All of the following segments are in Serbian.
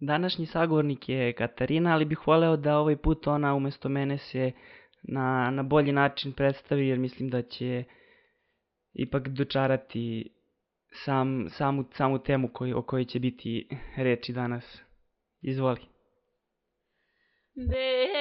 Današnji sagovornik je Katarina, ali bih voleo da ovaj put ona umesto mene se na, na bolji način predstavi, jer mislim da će ipak dočarati sam, samu, samu temu koji, o kojoj će biti reči danas. Izvoli. Bela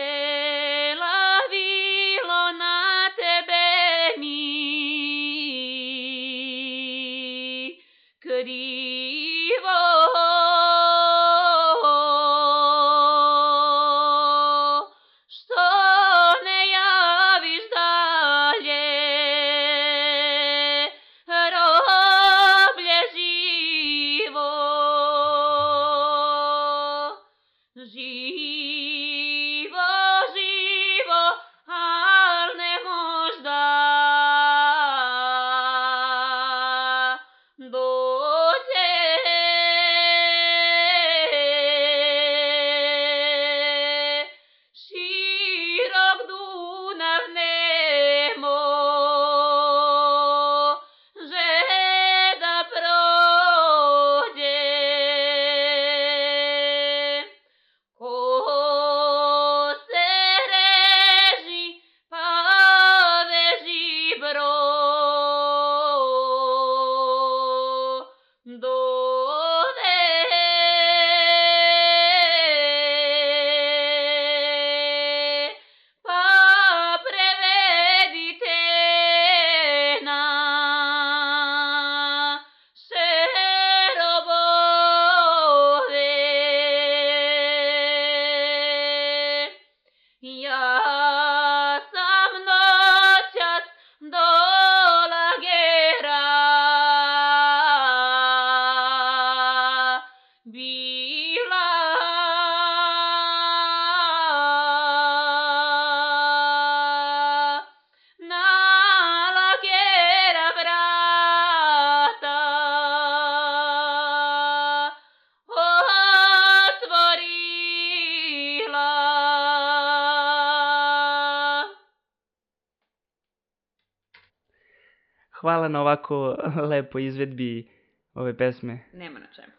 ovako lepo izvedbi ove pesme. Nema na čemu.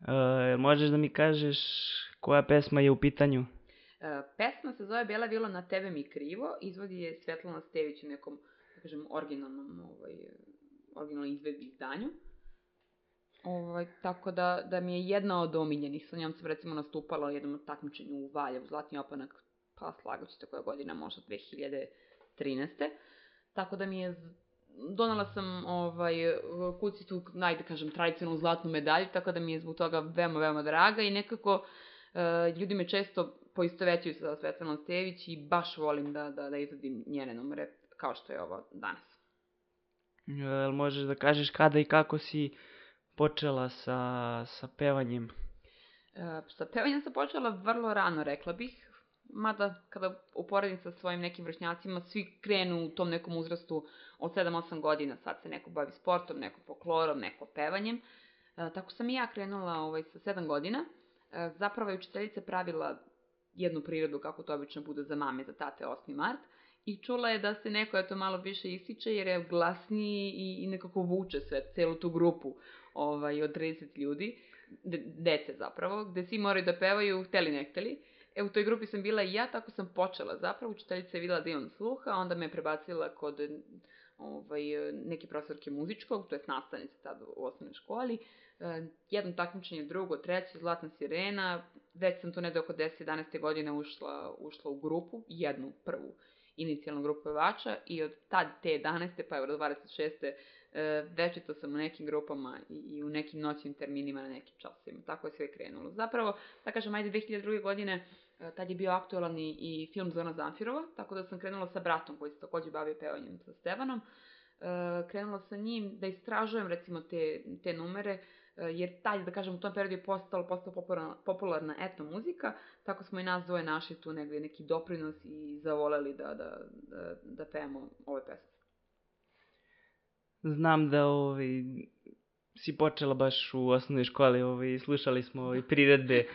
Uh, možeš da mi kažeš koja pesma je u pitanju? E, pesma se zove Bela vilo na tebe mi krivo, izvodi je Svetlana Stević u nekom, da kažem, originalnom, ovaj, originalnom izvedbi izdanju. Ovaj, tako da, da mi je jedna od omiljenih, sa njom sam recimo nastupala u jednom takmičenju u Valjevu, Zlatni opanak, pa slagaću se koja godina, možda 2013. Tako da mi je, donala sam ovaj, kucitu, najde kažem, tradicionalnu zlatnu medalju, tako da mi je zbog toga veoma, veoma draga i nekako e, ljudi me često poistovećuju sa Svetlanom Stević i baš volim da, da, da izvodim njene numere, kao što je ovo danas. Jel možeš da kažeš kada i kako si počela sa, sa pevanjem? E, sa pevanjem sam počela vrlo rano, rekla bih. Mada, kada uporedim sa svojim nekim vršnjacima, svi krenu u tom nekom uzrastu od 7-8 godina. Sad se neko bavi sportom, neko folklorom, neko pevanjem. E, tako sam i ja krenula ovaj, sa 7 godina. E, zapravo je učiteljica pravila jednu prirodu, kako to obično bude za mame, za tate 8. mart. I čula je da se neko eto malo više ističe jer je glasniji i, i nekako vuče sve, celu tu grupu ovaj, od 30 ljudi, de, dece zapravo, gde svi moraju da pevaju, hteli ne hteli. E, u toj grupi sam bila i ja, tako sam počela zapravo, učiteljica je videla da imam sluha, onda me je prebacila kod ovaj, neke profesorke muzičkog, to je nastavnice tada u osnovnoj školi, e, jedno takmičenje, drugo, treće, Zlatna sirena, već sam tu negde oko 10-11. godine ušla, ušla u grupu, jednu, prvu inicijalnu grupu pevača i od tad te 11. pa evo do 26. E, večito sam u nekim grupama i, i u nekim noćnim terminima na nekim časovima. Tako je sve krenulo. Zapravo, da kažem, ajde 2002. godine, tad je bio aktualan i, i film Zona Zamfirova, tako da sam krenula sa bratom koji se takođe bavio pevanjem sa Stevanom. E, krenula sa njim da istražujem recimo te, te numere, e, jer taj, da kažem, u tom periodu je postala, postala popularna, popularna etno muzika, tako smo i nas dvoje našli tu negde neki doprinos i zavoleli da, da, da, da pevamo ove pesme. Znam da ovaj, si počela baš u osnovnoj školi, ovaj, slušali smo ovaj, priredbe,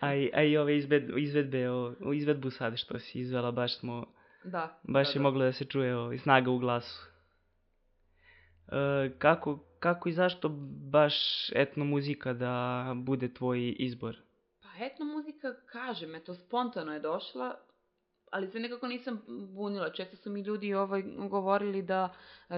a i, a i ove izved, izvedbe, o, izvedbu sad što si izvela, baš smo, da. baš da, je da. moglo da se čuje ovaj, snaga u glasu. E, kako, kako i zašto baš etno muzika da bude tvoj izbor? Pa etno muzika, kažem, eto, spontano je došla, ali se nekako nisam bunila. Često su mi ljudi ovaj, govorili da,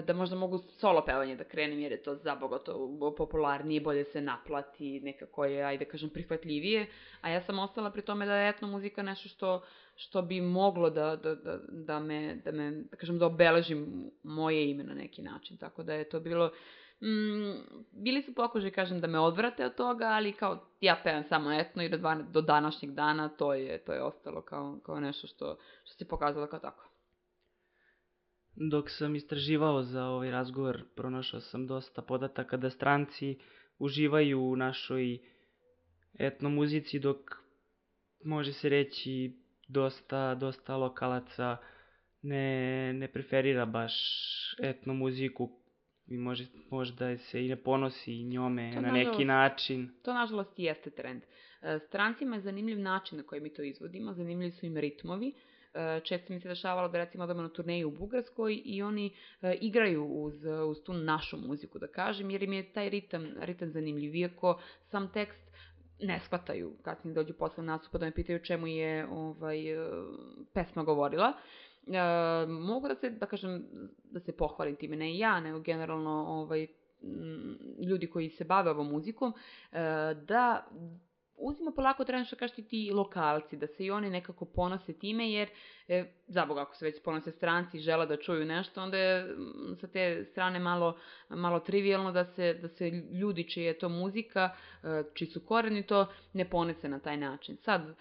da možda mogu solo pevanje da krenem, jer je to zabogato popularnije, bolje se naplati, nekako je, ajde kažem, prihvatljivije. A ja sam ostala pri tome da je etno muzika nešto što, što bi moglo da, da, da, da me, da me, da kažem, da obeležim moje ime na neki način. Tako da je to bilo mm, bili su pokušaj, kažem, da me odvrate od toga, ali kao ja pevam samo etno i do, dva, do današnjeg dana to je, to je ostalo kao, kao nešto što, što se pokazalo kao tako. Dok sam istraživao za ovaj razgovor, pronašao sam dosta podataka da stranci uživaju u našoj etno muzici, dok može se reći dosta, dosta lokalaca ne, ne preferira baš etno muziku i može, možda se i ne ponosi njome to na nažalost, neki način. To nažalost jeste trend. E, strancima je zanimljiv način na koji mi to izvodimo, zanimljivi su im ritmovi. E, često mi se dešavalo da recimo odemo na turneju u Bugarskoj i oni e, igraju uz, uz tu našu muziku, da kažem, jer im je taj ritam, ritam zanimljiv. Iako sam tekst ne shvataju, kasnije dođu posle nastupa da me pitaju čemu je ovaj, pesma govorila. E, mogu da se, da kažem, da se pohvalim time, ne ja, nego generalno ovaj, ljudi koji se bave ovom muzikom, e, da uzima polako treba što kažete ti lokalci, da se i oni nekako ponose time, jer e, zabog ako se već ponose stranci i žele da čuju nešto, onda je sa te strane malo, malo trivialno da se, da se ljudi čije je to muzika, e, čiji su koreni to, ne ponese na taj način. Sad, e,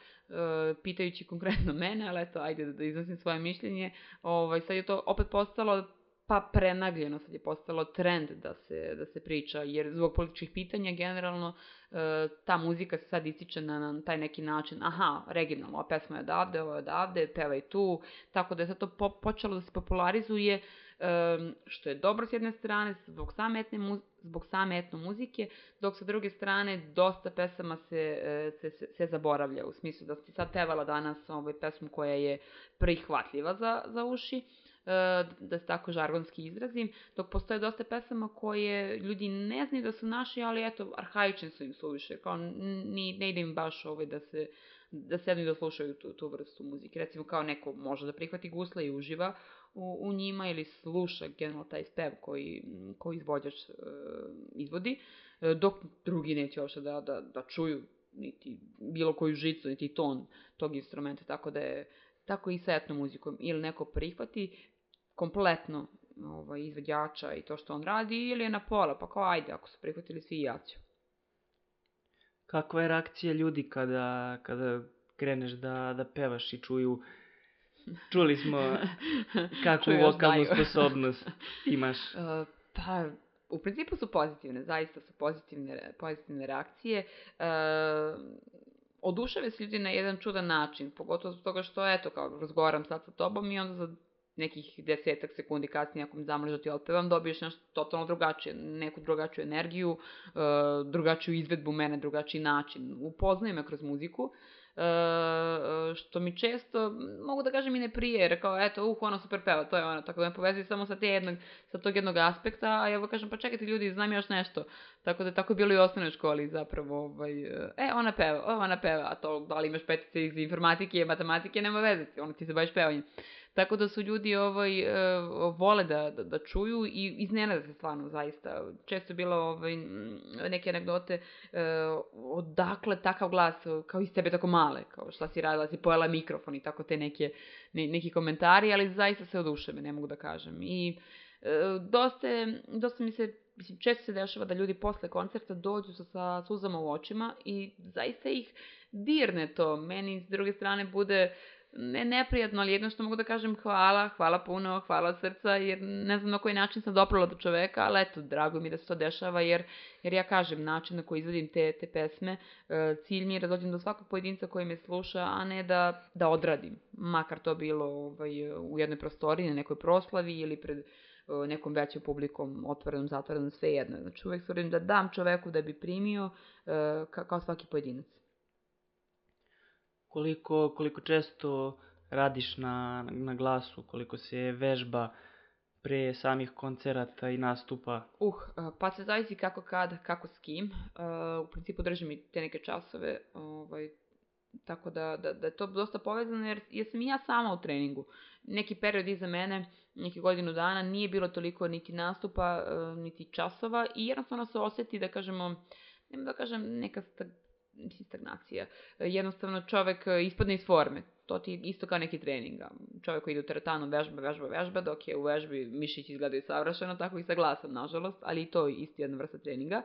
pitajući konkretno mene, ali eto, ajde da, da iznosim svoje mišljenje, ovaj, sad je to opet postalo pa prenagljeno, sad je postalo trend da se, da se priča, jer zbog političkih pitanja generalno e, ta muzika se sad ističe na, na taj neki način, aha, regionalno, ova pesma je odavde, ovo je odavde, peva i tu, tako da je sad to po, počelo da se popularizuje, e, što je dobro s jedne strane, zbog same, etne, zbog same etno muzike, dok sa druge strane dosta pesama se, e, se, se, se zaboravlja, u smislu da si sad pevala danas ovaj pesmu koja je prihvatljiva za, za uši, da se tako žargonski izrazim, dok postoje dosta pesama koje ljudi ne znaju da su naši, ali eto, arhaični su im suviše, kao ni, ne ide im baš ovaj da se da sednu i da slušaju tu, tu vrstu muzike. Recimo kao neko može da prihvati gusla i uživa u, u njima ili sluša generalno taj spev koji, koji izvođač e, izvodi, e, dok drugi neće uopšte da, da, da čuju niti bilo koju žicu, niti ton tog instrumenta, tako da je tako i sa etnom muzikom. Ili neko prihvati, kompletno ovaj, izvođača i to što on radi ili je na pola, pa kao ajde, ako su prihvatili svi ja ću. Kakva je reakcija ljudi kada, kada kreneš da, da pevaš i čuju Čuli smo kakvu vokalnu sposobnost imaš. Uh, pa, u principu su pozitivne, zaista su pozitivne, pozitivne reakcije. Uh, odušave se ljudi na jedan čudan način, pogotovo zbog toga što, eto, kao razgovaram sad sa tobom i onda za nekih desetak sekundi kasnije ako mi zamoliš da ti otpevam, dobiješ nešto totalno drugačije, neku drugačiju energiju, uh, drugačiju izvedbu mene, drugačiji način. Upoznaje me kroz muziku, uh, što mi često, mogu da kažem i ne prije, jer kao, eto, uh, ona super peva, to je ona, tako da me povezuje samo sa, te jednog, sa tog jednog aspekta, a ja kažem, pa čekajte ljudi, znam još nešto. Tako da tako je bilo i u osnovnoj školi zapravo, ovaj, e, ona peva, ona peva, a to da li imaš petice iz informatike, matematike, nema veze, ono ti se baviš pevanjem. Tako da su ljudi ovaj, uh, vole da, da, da čuju i iznenada se stvarno zaista. Često je bilo ovaj, neke anegdote uh, odakle takav glas kao iz tebe tako male, kao šta si radila, si pojela mikrofon i tako te neke, ne, neki komentari, ali zaista se oduševe, ne mogu da kažem. I dosta, dosta mi se mislim, često se dešava da ljudi posle koncerta dođu sa, sa suzama u očima i zaista ih dirne to. Meni s druge strane bude ne neprijatno, ali jedno što mogu da kažem hvala, hvala puno, hvala srca, jer ne znam na koji način sam doprala do čoveka, ali eto, drago mi da se to dešava, jer, jer ja kažem, način na koji izvodim te, te pesme, e, cilj mi je da dođem do svakog pojedinca koji me sluša, a ne da, da odradim, makar to bilo ovaj, u jednoj prostoriji, na nekoj proslavi ili pred e, nekom većom publikom, otvorenom, zatvorenom, sve jedno. Znači uvek stvorim da dam čoveku da bi primio e, kao svaki pojedinac koliko, koliko često radiš na, na glasu, koliko se vežba pre samih koncerata i nastupa? Uh, pa se zavisi kako kad, kako s kim. Uh, u principu držim i te neke časove, ovaj, tako da, da, da je to dosta povezano jer, jer sam i ja sama u treningu. Neki period iza mene, neki godinu dana, nije bilo toliko niti nastupa, uh, niti časova i jednostavno se oseti da kažemo, nema da kažem neka stagnacija. Jednostavno čovek ispadne iz forme to ti isto kao neki trening. Čovjek koji ide u teretanu vežba, vežba, vežba, dok je u vežbi mišići izgledaju savršeno, tako i sa glasom, nažalost, ali i to je isto jedna vrsta treninga.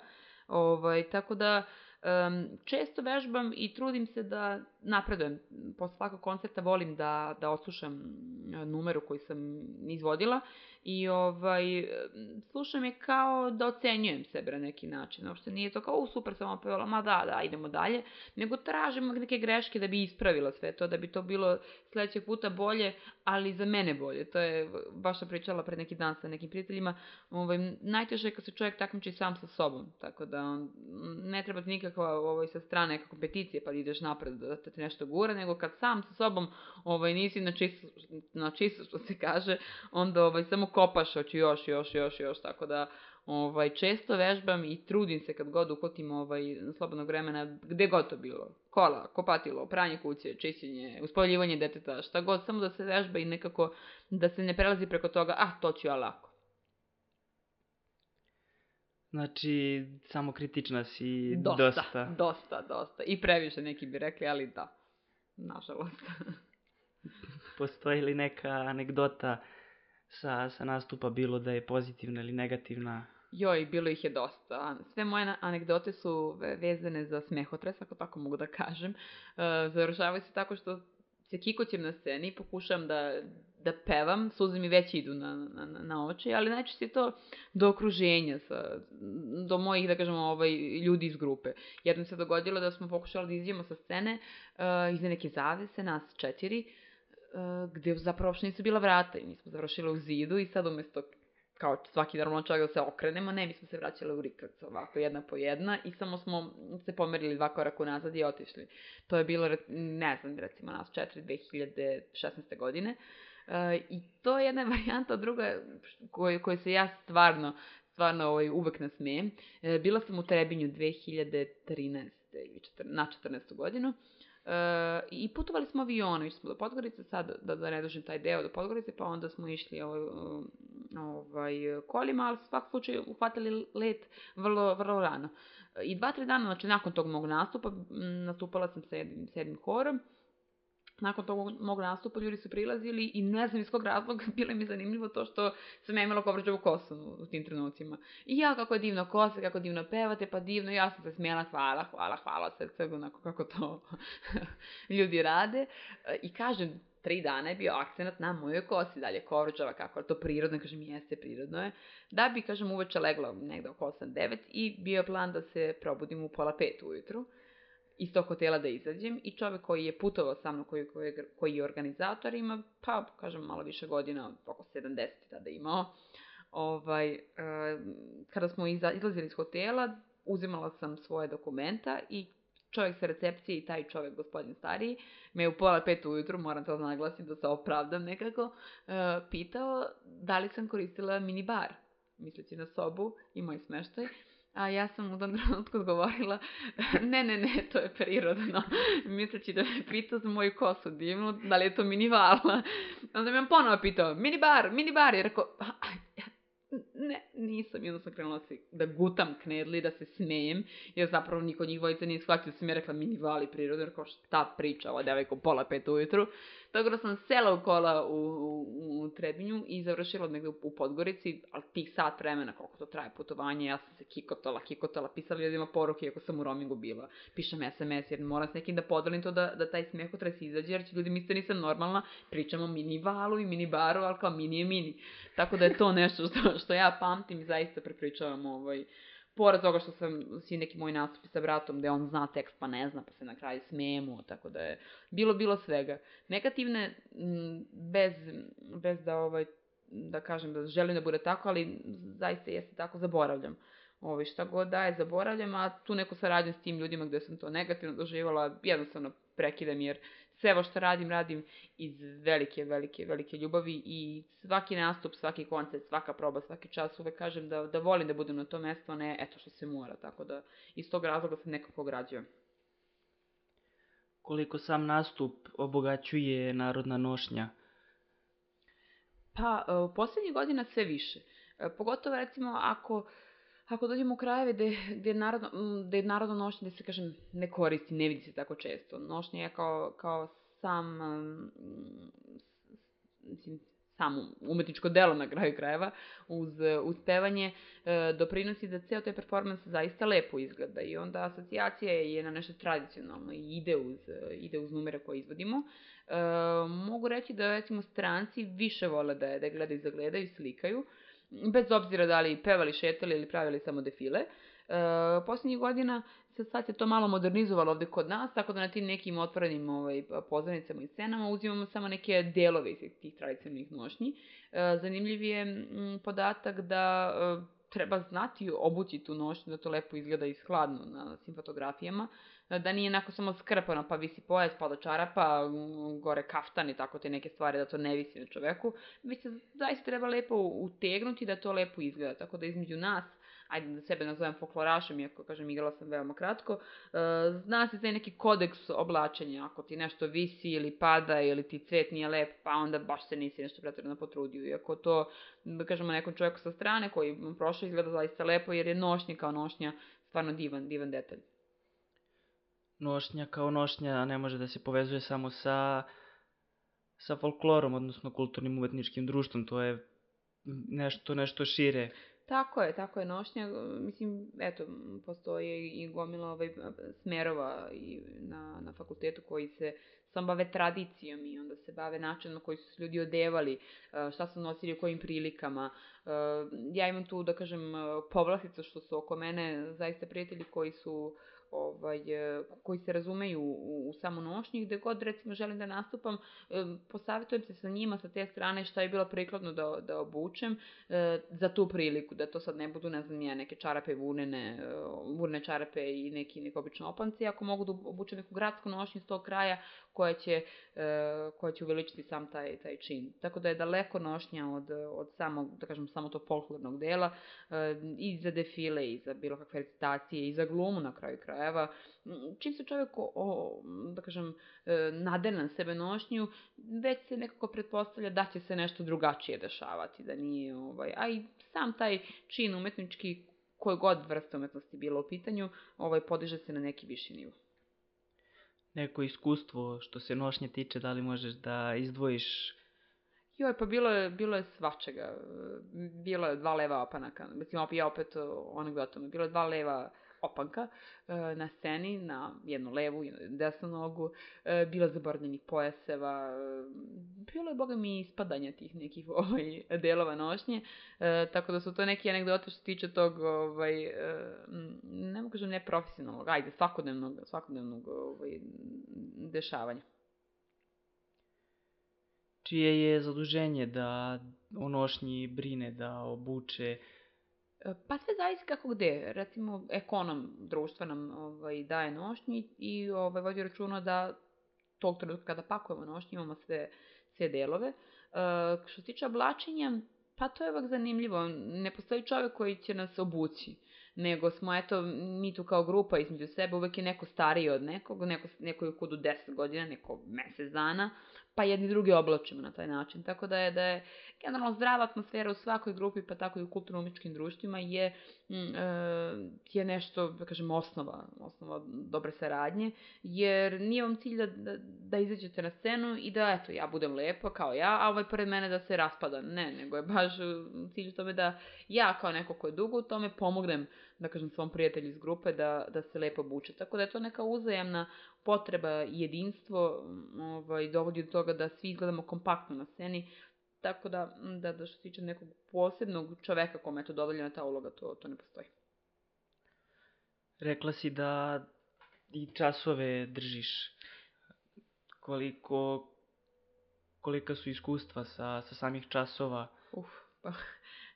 Ovaj, tako da, um, često vežbam i trudim se da napredujem. Posle svakog koncerta volim da, da oslušam numeru koji sam izvodila i ovaj, slušam je kao da ocenjujem sebe na neki način. Uopšte nije to kao, u super sam opevala, ma da, da, idemo dalje, nego tražim neke greške da bi ispravila sve to, da bi to bilo sledećeg puta bolje, ali za mene bolje. To je, baš pričala pred neki dan sa nekim prijateljima, ovaj, najteže je kad se čovjek takmiči sam sa sobom, tako da ne treba ti nikakva ovaj, sa strane neka kompeticija pa ideš napred da te nešto gura, nego kad sam sa sobom ovaj, nisi na čisto, na čisto što se kaže, onda ovaj, samo kopaš, hoću još, još, još, još, tako da ovaj, često vežbam i trudim se kad god ukotim ovaj, slobodnog vremena, gde god to bilo. Kola, kopatilo, pranje kuće, čišćenje, uspoljivanje deteta, šta god, samo da se vežba i nekako da se ne prelazi preko toga, ah, to ću ja lako. Znači, samo kritična si dosta. Dosta, dosta, dosta. I previše neki bi rekli, ali da, nažalost. Postoji li neka anegdota sa, sa nastupa, bilo da je pozitivna ili negativna? Joj, bilo ih je dosta. Sve moje anegdote su vezane za smehotres, ako tako mogu da kažem. Uh, završavaju se tako što se kikoćem na sceni, pokušam da, da pevam, suze mi već idu na, na, na oči, ali najčešće je to do okruženja, sa, do mojih, da kažemo, ovaj, ljudi iz grupe. Jednom se dogodilo da smo pokušali da izđemo sa scene uh, iza neke zavese, nas četiri, uh, gde zapravo uopšte nisu bila vrata i mi smo u zidu i sad umesto kao svaki normalan čovjek da se okrenemo, ne, mi smo se vraćali u rikac ovako jedna po jedna i samo smo se pomerili dva koraka nazad i otišli. To je bilo, ne znam, recimo nas 4. 2016. godine. Uh, I to je jedna varijanta, druga koju, koju se ja stvarno, stvarno ovaj, uvek nasmejem. E, bila sam u Trebinju 2013. na 14. godinu E, I putovali smo avionom, išli smo do Podgorice, sad da, da ne dužim taj deo do Podgorice, pa onda smo išli ovaj, ovaj, kolima, ali svak slučaj uhvatili let vrlo, vrlo rano. I dva, tri dana, znači nakon tog mog nastupa, nastupala sam sa jednim, sa jednim horom, nakon tog mog nastupa ljudi su prilazili i ne znam iz kog razloga bilo mi zanimljivo to što sam ja imala kovrđavu kosu u tim trenucima. I ja kako je divno kose, kako divno pevate, pa divno, ja sam se smijela, hvala, hvala, hvala srce, onako kako to ljudi rade. I kažem, tri dana je bio akcenat na mojoj kosi, dalje kovrđava, kako je to prirodno, kažem, jeste prirodno je. Da bi, kažem, uveče legla negde oko 8-9 i bio plan da se probudim u pola pet ujutru iz tog hotela da izađem i čovek koji je putovao sa mnom, koji, koji, koji je organizator, ima, pa, kažem, malo više godina, oko 70 tada imao, ovaj, uh, kada smo iza, izlazili iz hotela, uzimala sam svoje dokumenta i čovjek sa recepcije i taj čovjek, gospodin stariji, me u pola pet ujutru, moram to naglasiti da se opravdam nekako, uh, pitao da li sam koristila minibar, misleći na sobu i moj smeštaj. A ja sam u tom trenutku odgovorila, ne, ne, ne, to je prirodno. Misleći da me pitao za moju kosu divnu, da li je to minivala. Onda me on ponovo pitao, minibar, minibar, jer rekao, ne, nisam. I onda sam krenula se, da gutam knedli, da se smejem, jer zapravo niko njih dvojica nije shvatio da sam je rekla minivali prirodu, jer kao šta priča ova devojka u pola pet ujutru. Tako da sam sela u kola u, u, u Trebinju i završila negde u, u Podgorici, ali tih sat vremena koliko to traje putovanje, ja sam se kikotala, kikotala, pisala ljudima poruke iako sam u roamingu bila. Pišem SMS jer moram s nekim da podelim to da, da taj smehotres izađe, jer će ljudi misliti da nisam normalna, pričamo mini valu i mini baru, ali kao mini je mini. Tako da je to nešto što, što ja pamtim i zaista prepričavam ovaj, pored toga što sam svi neki moji nastupi sa bratom gde on zna tekst pa ne zna pa se na kraju smijemo, tako da je bilo bilo svega. Negativne bez, bez da ovaj da kažem da želim da bude tako, ali zaista jeste tako, zaboravljam. Ovaj, šta god daje, zaboravljam, a tu neku saradnju s tim ljudima gde sam to negativno doživala, jednostavno prekidam jer sve ovo što radim, radim iz velike, velike, velike ljubavi i svaki nastup, svaki koncert, svaka proba, svaki čas uvek kažem da, da volim da budem na tom mestu, a ne eto što se mora, tako da iz tog razloga sam nekako građujem. Koliko sam nastup obogaćuje narodna nošnja? Pa, u poslednjih godina sve više. E, pogotovo recimo ako ako dođemo u krajeve gde, gde, narodno, gde narodno nošnje, gde se, kažem, ne koristi, ne vidi se tako često. Nošnje je kao, kao sam, mislim, samo umetničko delo na kraju krajeva, uz, uz pevanje, e, doprinosi da ceo taj performans zaista lepo izgleda i onda asocijacija je na nešto tradicionalno i ide uz, ide uz numere koje izvodimo. E, mogu reći da recimo stranci više vole da je, da gledaju, zagledaju, slikaju, bez obzira da li pevali, šetali ili pravili samo defile. E, poslednjih godina se sad se to malo modernizovalo ovde kod nas, tako da na tim nekim otvorenim ovaj, pozornicama i scenama uzimamo samo neke delove iz tih tradicionalnih nošnji. E, zanimljiv je m, podatak da e, treba znati obući tu nošnju da to lepo izgleda i skladno na svim fotografijama, da nije onako samo skrpano pa visi pojas, pa do čarapa, gore kaftan i tako te neke stvari da to ne visi na čoveku, već se zaista treba lepo utegnuti da to lepo izgleda, tako da između nas ajde da sebe nazovem folklorašem, iako, kažem, igrala sam veoma kratko, uh, zna se taj neki kodeks oblačenja, ako ti nešto visi ili pada ili ti cvet nije lep, pa onda baš se nisi nešto pretredno potrudio. Iako to, da kažemo, nekom čovjeku sa strane koji prošao izgleda zaista lepo, jer je nošnja kao nošnja stvarno divan, divan detalj. Nošnja kao nošnja ne može da se povezuje samo sa sa folklorom, odnosno kulturnim umetničkim društvom, to je nešto, nešto šire. Tako je, tako je nošnja. Mislim, eto, postoje i gomila ovaj, smerova i na, na fakultetu koji se sam bave tradicijom i onda se bave načinom na koji su se ljudi odevali, šta su nosili u kojim prilikama. Ja imam tu, da kažem, povlasticu što su oko mene zaista prijatelji koji su ovaj, e, koji se razumeju u, u samu nošnji, gde god recimo želim da nastupam, e, posavetujem se sa njima sa te strane šta je bilo prikladno da, da obučem e, za tu priliku, da to sad ne budu, ne znam ja, neke čarape vunene, vunene čarape i neki, neki obično opanci, ako mogu da obučem neku gradsku nošnju iz tog kraja koja će, koja će uveličiti sam taj, taj čin. Tako da je daleko nošnja od, od samog, da kažem, samo to folklornog dela i za defile i za bilo kakve recitacije i za glumu na kraju krajeva, čim se čovjek, o, da kažem, e, nade na sebe nošnju, već se nekako pretpostavlja da će se nešto drugačije dešavati, da nije, ovaj, a i sam taj čin umetnički, koje god vrste umetnosti bilo u pitanju, ovaj, podiže se na neki viši nivo. Neko iskustvo što se nošnje tiče, da li možeš da izdvojiš Joj, pa bilo je, bilo je svačega. Bilo je dva leva opanaka. Mislim, ja opet anegdotama. Bilo je dva leva opanka e, na sceni, na jednu levu i desnu nogu, e, bilo zaboravljenih pojaseva, e, bilo je, boga mi, ispadanja tih nekih ovaj, delova nošnje, tako da su to neki anegdote što se tiče tog, ovaj, ne mogu kažem neprofesionalnog, ajde, svakodnevnog, svakodnevnog ovaj, dešavanja. Čije je zaduženje da o nošnji brine, da obuče, Pa sve zavisi kako gde. Recimo, ekonom društva nam ovaj, daje nošnji i ovaj, vodi računa da tog trenutka kada pakujemo nošnji imamo sve, sve delove. E, što se tiče oblačenja, pa to je ovak zanimljivo. Ne postoji čovek koji će nas obući nego smo, eto, mi tu kao grupa između sebe, uvek je neko stariji od nekog, neko, neko je u kudu 10 godina, neko mesec dana, pa jedni drugi oblačimo na taj način. Tako da je, da je generalno zdrava atmosfera u svakoj grupi, pa tako i u kulturno-umičkim društvima je, mm, e, je nešto, da kažem, osnova, osnova dobre saradnje, jer nije vam cilj da, da, da izađete na scenu i da, eto, ja budem lepa kao ja, a ovaj pored mene da se raspada. Ne, nego je baš cilj u tome da ja kao neko ko je dugo u tome pomognem, da kažem, svom prijatelju iz grupe da, da se lepo obuče. Tako da je to neka uzajamna potreba i jedinstvo ovaj, dovodi do toga da svi izgledamo kompaktno na sceni, tako da, da, da što se tiče nekog posebnog čoveka kome je to dovoljena ta uloga, to, to ne postoji. Rekla si da i časove držiš. Koliko, kolika su iskustva sa, sa samih časova? Uf, pa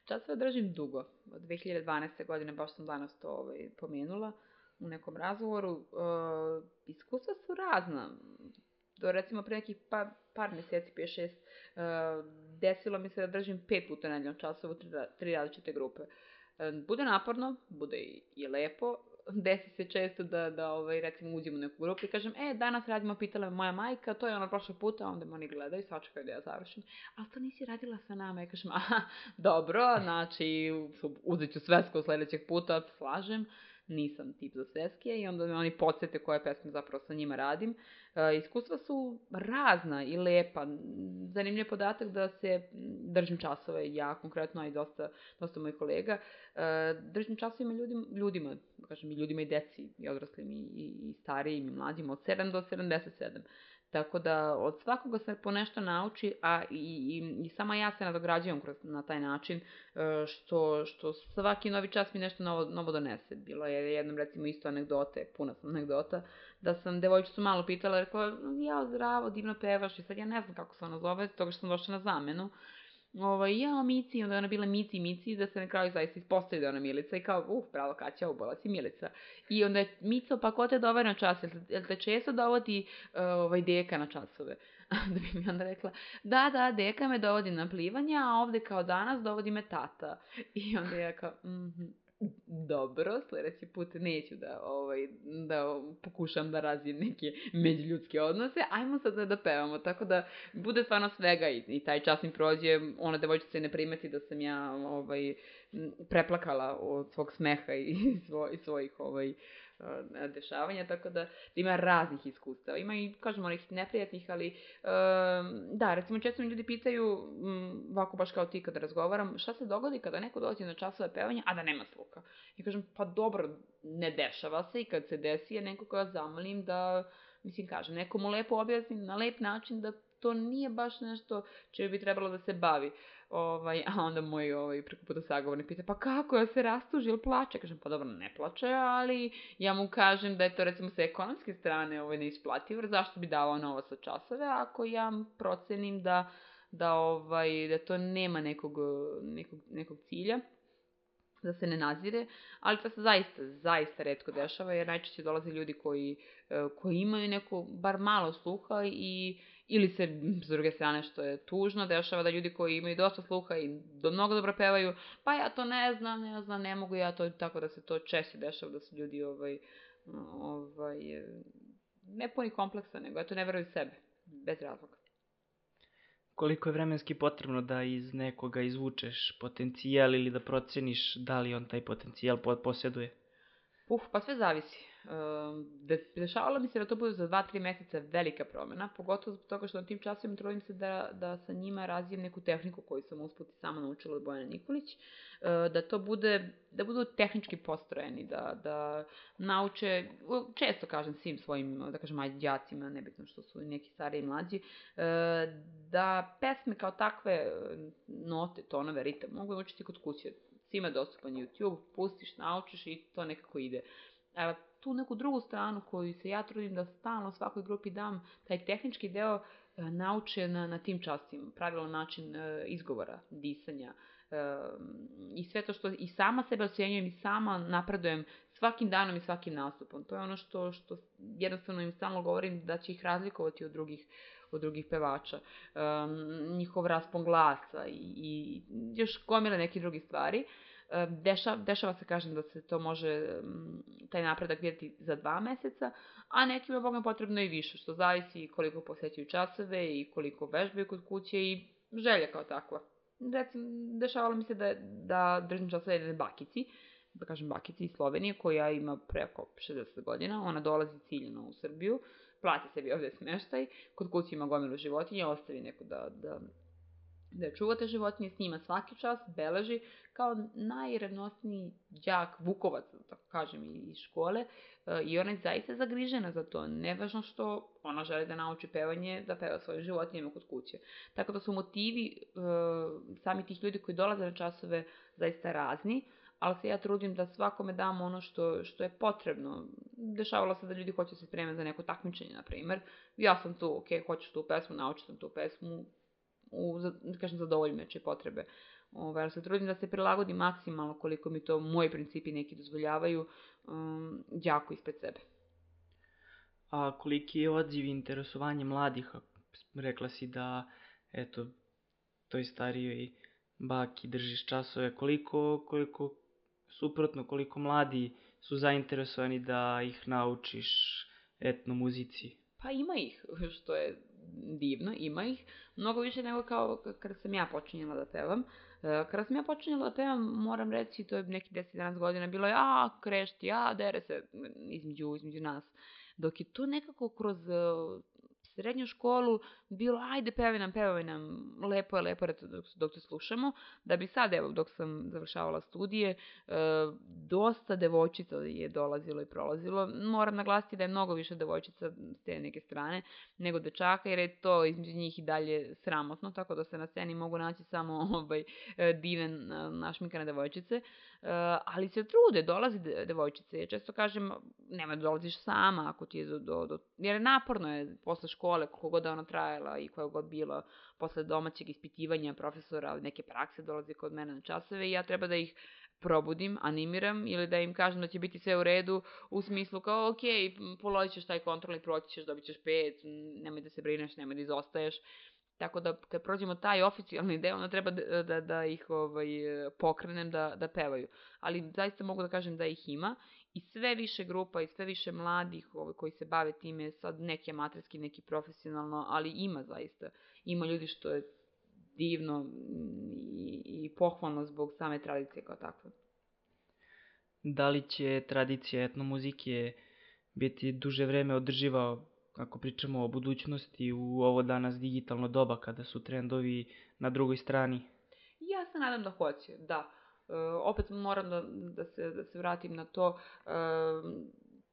časove držim dugo. Od 2012. godine, baš sam danas to ovaj, pomenula u nekom razgovoru. E, iskustva su razna Do recimo pre nekih pa, par meseci, 5-6, uh, desilo mi se da držim pet puta nedeljno časova u tri, tri različite grupe. Uh, bude naporno, bude i, i lepo, desi se često da, da ovaj, recimo uđem u neku grupu i kažem, e, danas radimo, pitala me moja majka, to je ono prošlog puta, onda oni gledaju, sačekaju da ja završim, ali to nisi radila sa nama, ja kažem, aha, dobro, znači, uzet ću svesko sledećeg puta, slažem, nisam tip za sveske i onda me oni podsjete koje pesme zapravo sa njima radim. E, iskustva su razna i lepa. Zanimljiv podatak da se držim časove, ja konkretno, a i dosta, dosta mojih kolega, e, držim časovima ljudima, ljudima, kažem i ljudima i deci, i odraslim i, i, i starijim i mlađim, od 7 do 77. Tako da od svakoga se po nešto nauči, a i, i, i sama ja se nadograđujem kroz, na taj način, e, što, što svaki novi čas mi nešto novo, novo donese. Bilo je jednom recimo isto anegdote, puna sam anegdota, da sam devojčicu malo pitala, rekla, ja zdravo, divno pevaš i sad ja ne znam kako se ona zove, toga što sam došla na zamenu ovaj, ja, Mici, onda je ona bila Mici, Mici, da se na kraju zaista ispostavi da je ona Milica i kao, uh, bravo Kaća, ubala si Milica. I onda je Mico, pa ko te dovede na čas, jel te često dovodi uh, ovaj, deka na časove? da bi mi onda rekla, da, da, deka me dovodi na plivanje, a ovde kao danas dovodi me tata. I onda ja kao, mhm. Mm dobro, sledeći put neću da, ovaj, da pokušam da razvijem neke međuljudske odnose, ajmo sad da, da pevamo, tako da bude stvarno svega i, i taj čas mi prođe, ona devojčica ne primeti da sam ja ovaj, preplakala od svog smeha i, svoj, i svojih ovaj, dešavanja, tako da ima raznih iskustava. Ima i, kažemo, onih neprijatnih, ali um, da, recimo često mi ljudi pitaju, um, ovako baš kao ti kada razgovaram, šta se dogodi kada neko dođe na časove pevanja, a da nema sluha? I kažem, pa dobro, ne dešava se i kad se desi je neko koja zamolim da, mislim, kažem, nekomu lepo objasnim na lep način da to nije baš nešto čime bi trebalo da se bavi. Ovaj, a onda moj ovaj, preko puta sagovornik pita, pa kako, ja se rastuži ili plače? Kažem, pa dobro, ne plače, ali ja mu kažem da je to recimo sa ekonomske strane ovaj, neisplativo, jer zašto bi davao novo sa časove, ako ja procenim da, da, ovaj, da to nema nekog, nekog, nekog cilja da se ne nazire, ali to se zaista, zaista redko dešava, jer najčešće dolaze ljudi koji, e, koji imaju neko, bar malo sluha i Ili se, s druge strane, što je tužno, dešava da ljudi koji imaju dosta sluha i do mnogo dobro pevaju, pa ja to ne znam, ne znam, ne mogu ja to, tako da se to češće dešava, da su ljudi ovaj, ovaj, ne puni kompleksa, nego eto ne veruju sebe, bez razloga. Koliko je vremenski potrebno da iz nekoga izvučeš potencijal ili da proceniš da li on taj potencijal posjeduje? Uf, pa sve zavisi dešavalo mi se da to bude za 2-3 meseca velika promena, pogotovo zbog toga što na tim časovima trudim se da, da sa njima razvijem neku tehniku koju sam usput i sama naučila od Bojana Nikolić, e, da to bude, da budu tehnički postrojeni, da, da nauče, često kažem svim svojim, da kažem, ajđacima, nebitno što su neki stariji i mlađi, e, da pesme kao takve note, tonove, ritam, mogu učiti kod kuće. Svima dostupan YouTube, pustiš, naučiš i to nekako ide. Evo, tu neku drugu stranu koju se ja trudim da stalno svakoj grupi dam, taj tehnički deo e, nauče na, na tim častima, pravilan način e, izgovora, disanja e, i sve to što i sama sebe ocenjujem i sama napredujem svakim danom i svakim nastupom. To je ono što, što jednostavno im stalno govorim da će ih razlikovati od drugih od drugih pevača, um, njihov raspon glasa i, i još gomile neke drugi stvari. Uh, Deša, dešava se, kažem, da se to može, taj napredak vidjeti za dva meseca, a nekima, bogom, potrebno i više, što zavisi koliko posećuju časove i koliko vežbaju kod kuće i želja kao takva. Recimo, dešavalo mi se da, da držim časove jedne bakici, da kažem bakici iz Slovenije, koja ima preko 60 godina, ona dolazi ciljeno u Srbiju, plati sebi ovde smeštaj, kod kuće ima gomilu životinje, ostavi neko da, da da čuvate životinje, snima svaki čas, beleži, kao najrevnostniji đak Vukovac, da tako kažem, iz škole, e, i ona je zaista zagrižena za to. Nevažno što ona želi da nauči pevanje, da peva svojim životinjama kod kuće. Tako da su motivi e, sami tih ljudi koji dolaze na časove zaista razni, ali se ja trudim da svakome dam ono što, što je potrebno. Dešavalo se da ljudi hoće se spremati za neko takmičenje, na primer. Ja sam tu, ok, hoćeš tu pesmu, naučit tu pesmu, u, da kažem, zadovoljim nečije potrebe. Ove, ali se trudim da se prilagodi maksimalno koliko mi to moji principi neki dozvoljavaju um, đaku ispred sebe. A koliki je odziv i interesovanje mladih? Rekla si da, eto, toj starijoj baki držiš časove. Koliko, koliko, suprotno, koliko mladi su zainteresovani da ih naučiš etno muzici? Pa ima ih, što je divno, ima ih. Mnogo više nego kao kada sam ja počinjela da pevam. E, kada sam ja počinjela da pevam, moram reći, to je neki 10-11 godina, bilo je, a, krešti, a, dere se između, između nas. Dok je to nekako kroz srednju školu bilo, ajde pevaj nam, pevaj nam, lepo je, lepo je dok, dok te slušamo, da bi sad, evo, dok sam završavala studije, e, dosta devojčica je dolazilo i prolazilo. Moram naglasiti da je mnogo više devojčica s te neke strane nego dečaka, jer je to između njih i dalje sramotno, tako da se na sceni mogu naći samo ovaj, e, diven našminkane devojčice. Uh, ali se trude, dolazi devojčice. Ja često kažem, nema da dolaziš sama ako ti je do, do, do... Jer naporno je posle škole, koliko god ona trajala i koja god bila, posle domaćeg ispitivanja profesora, neke prakse dolazi kod mene na časove i ja treba da ih probudim, animiram ili da im kažem da će biti sve u redu u smislu kao ok, položit ćeš taj kontrolni, proći ćeš, dobit ćeš pet, nemoj da se brineš, nemoj da izostaješ. Tako da kad prođemo taj oficijalni deo, onda treba da, da, da ih ovaj, pokrenem da, da pevaju. Ali zaista mogu da kažem da ih ima i sve više grupa i sve više mladih ovaj, koji se bave time, sad neki amaterski, neki profesionalno, ali ima zaista. Ima ljudi što je divno i, i pohvalno zbog same tradicije kao takve. Da li će tradicija etnomuzike biti duže vreme održiva ako pričamo o budućnosti u ovo danas digitalno doba kada su trendovi na drugoj strani? Ja se nadam da hoće, da. E, opet moram da, da, se, da se vratim na to. E,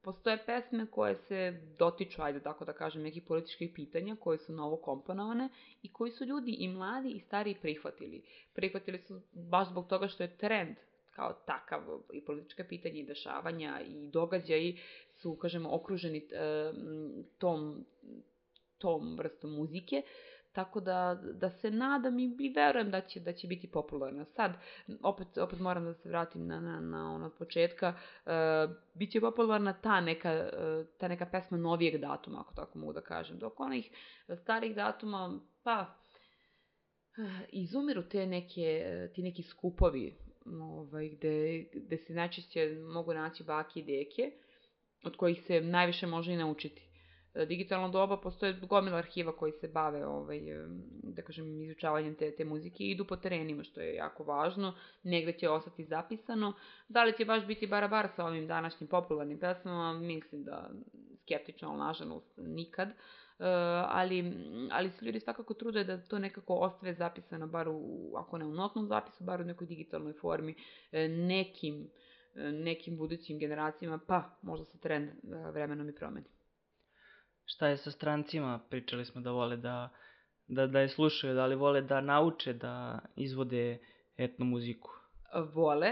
postoje pesme koje se dotiču, ajde tako da kažem, nekih političkih pitanja koje su novo komponovane i koji su ljudi i mladi i stari prihvatili. Prihvatili su baš zbog toga što je trend kao takav i politička pitanja i dešavanja i događaji su, kažemo, okruženi e, tom, tom vrstom muzike, tako da, da se nadam i, i verujem da će, da će biti popularna. Sad, opet, opet moram da se vratim na, na, na ono od početka, e, bit će popularna ta neka, e, ta neka pesma novijeg datuma, ako tako mogu da kažem. Dok onih starih datuma, pa, izumiru te neke, ti neki skupovi ovaj, gde, gde se najčešće mogu naći baki i deke, od kojih se najviše može i naučiti. E, digitalno doba postoje gomila arhiva koji se bave ovaj, e, da kažem, izučavanjem te, te muzike i idu po terenima, što je jako važno. Negde će ostati zapisano. Da li će baš biti barabar sa ovim današnjim popularnim pesmama, mislim da skeptično, ali nažalost nikad. Uh, ali, ali se ljudi svakako trude da to nekako ostave zapisano, bar u, ako ne u notnom zapisu, bar u nekoj digitalnoj formi, e, nekim, e, nekim budućim generacijama, pa možda se trend e, vremenom i promeni. Šta je sa strancima? Pričali smo da vole da, da, da je slušaju, da li vole da nauče da izvode etno muziku? Vole,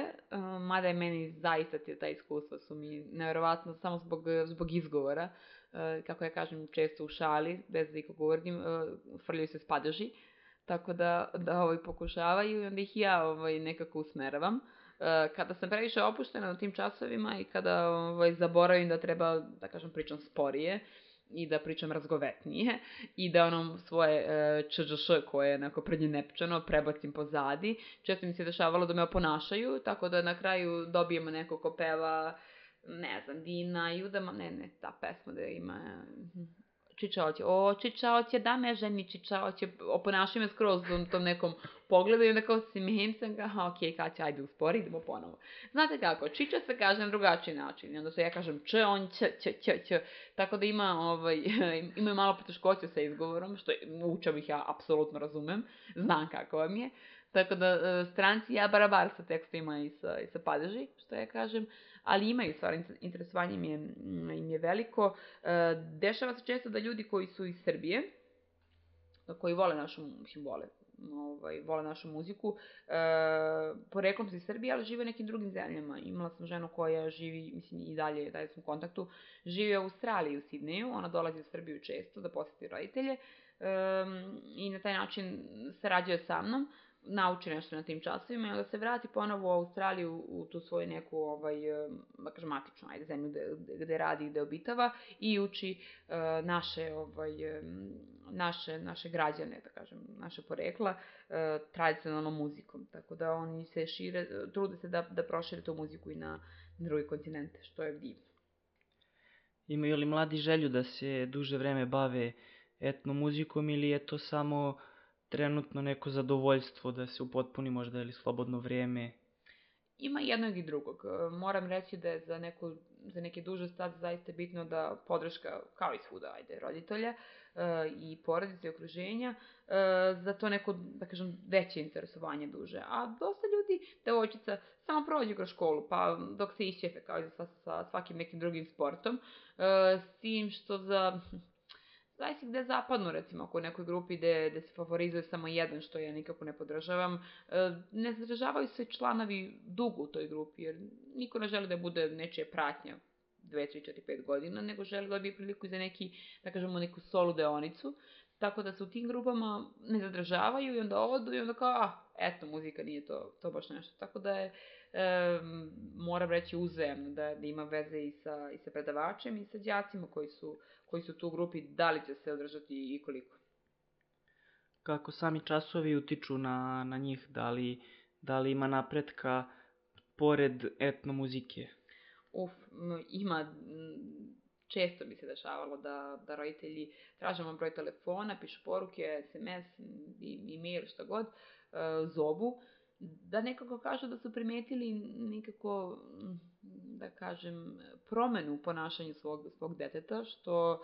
mada je meni zaista ta iskustva su mi nevjerovatno samo zbog, zbog izgovora. E, kako ja kažem često u šali, bez da ih govorim, e, frljaju se spadeži, tako da, da ovaj, pokušavaju i onda ih ja ovaj, nekako usmeravam. E, kada sam previše opuštena na tim časovima i kada ovaj, zaboravim da treba, da kažem, pričam sporije, i da pričam razgovetnije i da onom svoje e, čžš koje je onako prednje nepčano prebacim pozadi. Često mi se dešavalo da me oponašaju, tako da na kraju dobijemo neko ko peva ne znam, Dina, Judama, ne, ne, ta pesma da ima Čičaoće, o Čičaoće, da me ženi Čičaoće, oponašaju me skroz u tom nekom pogledu i onda kao mim sam ga, ok, Kaća, ajde uspori, idemo ponovo. Znate kako, Čiča se kaže na drugačiji način, i onda se ja kažem č, on, ć, ć, ć, ć, tako da ima, ovaj, ima malo poteškoća sa izgovorom, što učam ih ja apsolutno razumem, znam kako vam je, tako da e, stranci ja barabar sa tekstima i sa, i sa padeži, što ja kažem, ali imaju stvar, interesovanje im je, mm, im je veliko. E, dešava se često da ljudi koji su iz Srbije, koji vole našu, mislim, vole, ovaj, vole našu muziku, e, poreklom su iz Srbije, ali žive u nekim drugim zemljama. Imala sam ženu koja živi, mislim i dalje, dalje sam u kontaktu, živi u Australiji, u Sidneju, ona dolazi u Srbiju često da poseti roditelje um, i na taj način sarađuje sa mnom nauči nešto na tim časovima i onda se vrati ponovo u Australiju u tu svoju neku, ovaj, da kažem, matičnu, ajde, zemlju gde, gde radi i gde obitava i uči uh, naše, ovaj, naše, naše građane, da kažem, naše porekla, uh, tradicionalnom muzikom. Tako da oni se šire, trude se da, da prošire tu muziku i na, na drugi kontinente, što je divno. Imaju li mladi želju da se duže vreme bave etnomuzikom ili je to samo trenutno neko zadovoljstvo da se upotpuni možda ili slobodno vrijeme? Ima jednog i drugog. E, moram reći da je za, neku, za neke duže staze zaista bitno da podrška, kao i svuda, ajde, roditelja e, i porodice i okruženja, e, za to neko, da kažem, veće interesovanje duže. A dosta ljudi, devojčica, samo prođe kroz školu, pa dok se išćefe, kao i sa, sa svakim nekim drugim sportom, s tim što za zavisi gde zapadnu, recimo, ako u nekoj grupi gde, gde se favorizuje samo jedan, što ja nikako ne podržavam, e, ne zadržavaju se članovi dugo u toj grupi, jer niko ne želi da bude nečije pratnja 2, 3, 4, 5 godina, nego želi da bi priliku za neki, da kažemo, neku solu deonicu, tako da se u tim grupama ne zadržavaju i onda odu i onda kao, ah, eto, muzika nije to, to baš nešto. Tako da je, e, moram reći, uzajemno, da, da ima veze i sa, i sa predavačem i sa đacima koji su koji su tu u grupi, da li će se održati i koliko. Kako sami časovi utiču na, na njih, da li, da li ima napretka pored etnomuzike? Uf, ima, često mi se dešavalo da, da roditelji tražamo broj telefona, pišu poruke, SMS, e-mail, šta god, e, zobu, da nekako kažu da su primetili nekako da kažem, promenu u ponašanju svog, svog deteta, što,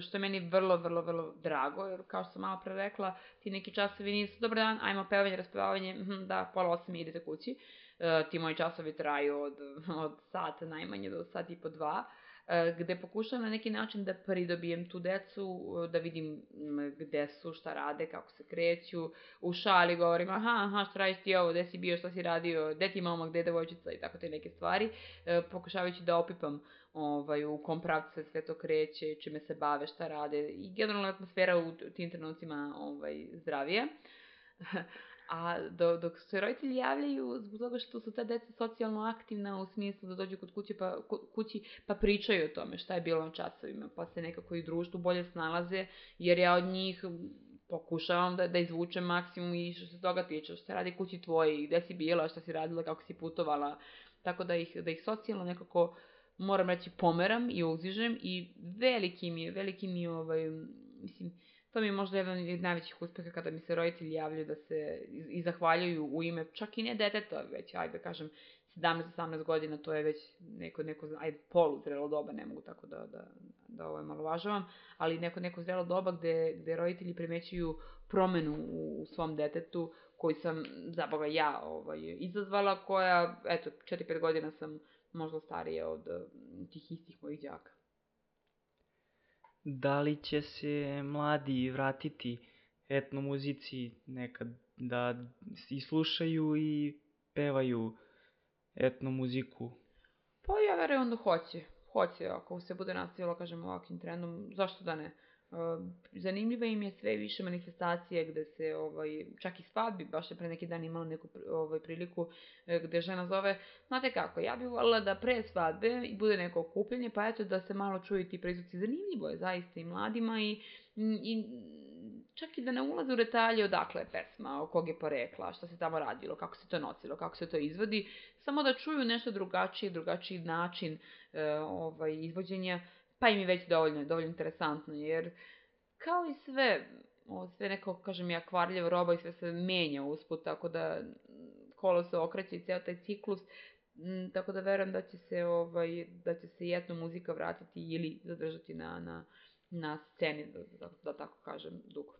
što je meni vrlo, vrlo, vrlo drago, jer kao što sam malo pre rekla, ti neki časovi nisu, dobar dan, ajmo pevanje, raspevavanje, hm, da, pola osam idete kući. E, ti moji časovi traju od, od sata najmanje do sat i po dva. Gde pokušavam na neki način da pridobijem tu decu, e, da vidim gde su, šta rade, kako se kreću, u šali govorim, aha, aha, šta radiš ti ovo, gde si bio, šta si radio, gde ti mama, gde je devojčica? I tako te neke stvari, e, pokušavajući da opipam ovaj, u kom pravcu se sve to kreće, čime se bave, šta rade. I generalna atmosfera u tim trenucima ovaj, zdravije. A do, dok se roditelji javljaju zbog toga što su ta deca socijalno aktivna u smislu da dođu kod kuće pa, kući pa pričaju o tome šta je bilo na časovima, pa se nekako i društvu bolje snalaze, jer ja od njih pokušavam da, da izvučem maksimum i što se toga tiče, šta radi kući tvoji, gde si bila, šta si radila, kako si putovala, tako da ih, da ih socijalno nekako moram reći pomeram i uzižem i veliki mi je, veliki mi je ovaj, mislim, To mi je možda jedan od najvećih uspeha kada mi se roditelji javljaju da se i, zahvaljuju u ime, čak i ne deteta, već, ajde da kažem, 17-18 godina, to je već neko, neko ajde, polu zrelo doba, ne mogu tako da, da, da ovo malo važavam, ali neko, neko zrelo doba gde, gde roditelji primećuju promenu u, u svom detetu, koji sam, zaboga, ja ovaj, izazvala, koja, eto, 4-5 godina sam možda starija od tih istih mojih đaka da li će se mladi vratiti etnomuzici nekad da i slušaju i pevaju etnomuziku? Pa ja verujem da hoće. Hoće, ako se bude nastavilo, kažem, ovakvim trendom, zašto da ne? Zanimljiva im je sve više manifestacije gde se ovaj čak i svadbi baš je pre neki dan imala neku ovaj priliku e, gde žena zove znate kako ja bih voljela da pre svadbe i bude neko okupljanje pa eto da se malo čuju ti prizvuci zanimljivo je zaista i mladima i i čak i da ne ulaze u detalje odakle je pesma, o kog je porekla, šta se tamo radilo, kako se to nosilo, kako se to izvodi, samo da čuju nešto drugačije, drugačiji način e, ovaj, izvođenja pa im je već dovoljno, dovoljno interesantno, jer kao i sve, ovo sve neko, kažem ja, kvarljiva roba i sve se menja usput, tako da kolo se okreće i ceo taj ciklus, m, tako da verujem da će se, ovaj, da će se jedna muzika vratiti ili zadržati na, na, na sceni, da, da, da tako kažem, dugo.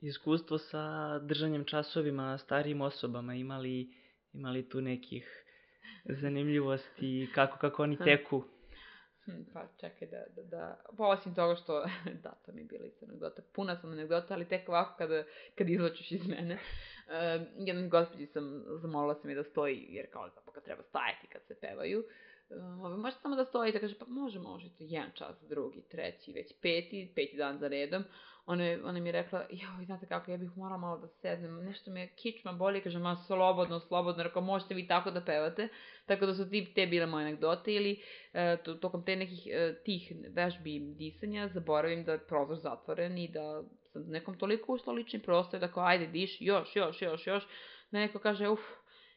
Iskustvo sa držanjem časovima starijim osobama, imali, imali tu nekih zanimljivosti, kako, kako oni teku? Hm, pa čekaj da, da, da, pa osim toga što, da, to mi je bila isto anegdota, puna sam anegdota, ali tek ovako kada, kad izlačuš iz mene. Uh, jednom gospođi sam, zamolila sam je da stoji, jer kao zapravo kad treba stajati kad se pevaju, Ovaj, možete samo da stojite, kaže, pa može, možete, jedan čas, drugi, treći, već peti, peti dan za redom. Ona, je, ona mi je rekla, joj, znate kako, ja bih morala malo da sednem, nešto me kičma boli, kaže, ma slobodno, slobodno, rekao, možete vi tako da pevate. Tako da su ti, te bile moje anegdote ili e, to, tokom te nekih e, tih vežbi disanja zaboravim da je prozor zatvoren i da sam nekom toliko ušla lični prostor da kao, ajde, diš, još, još, još, još, da neko kaže, uf,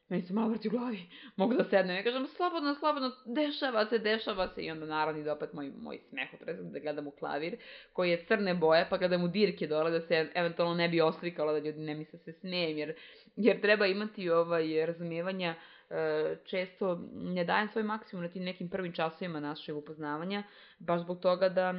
meni se malo vrti u glavi, mogu da sednem. Ja kažem, slobodno, slobodno, dešava se, dešava se. I onda naravno ide opet moj, moj smeh otrezan da gledam u klavir, koji je crne boje, pa gledam u dirke dole da se eventualno ne bi oslikalo, da ljudi ne misle se snejem, jer, jer treba imati ovaj, razumijevanja e, često ne dajem svoj maksimum na tim nekim prvim časovima našeg upoznavanja, baš zbog toga da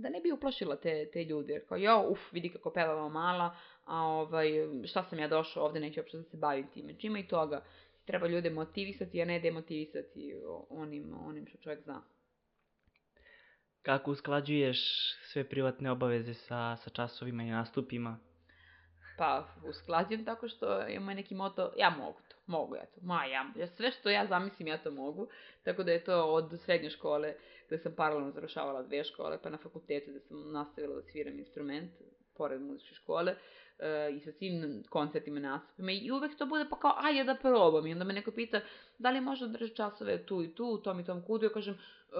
da ne bi uplašila te, te ljude, jer kao, jo, uf, vidi kako pevamo mala, a ovaj, šta sam ja došao ovde, neću uopšte da se bavim time. Čima i toga, treba ljude motivisati, a ne demotivisati onim, onim što čovjek zna. Kako usklađuješ sve privatne obaveze sa, sa časovima i nastupima? Pa, usklađujem tako što imam neki moto, ja mogu to, mogu ja to, ma ja, ja, sve što ja zamislim ja to mogu, tako da je to od srednje škole, gde sam paralelno završavala dve škole, pa na fakultetu gde sam nastavila da sviram instrument, pored muzičke škole, i sa svim koncertima, nastupima i uvek to bude pa kao, ajde da probam. I onda me neko pita, da li može da drži časove tu i tu, u tom i tom kudu. Ja kažem,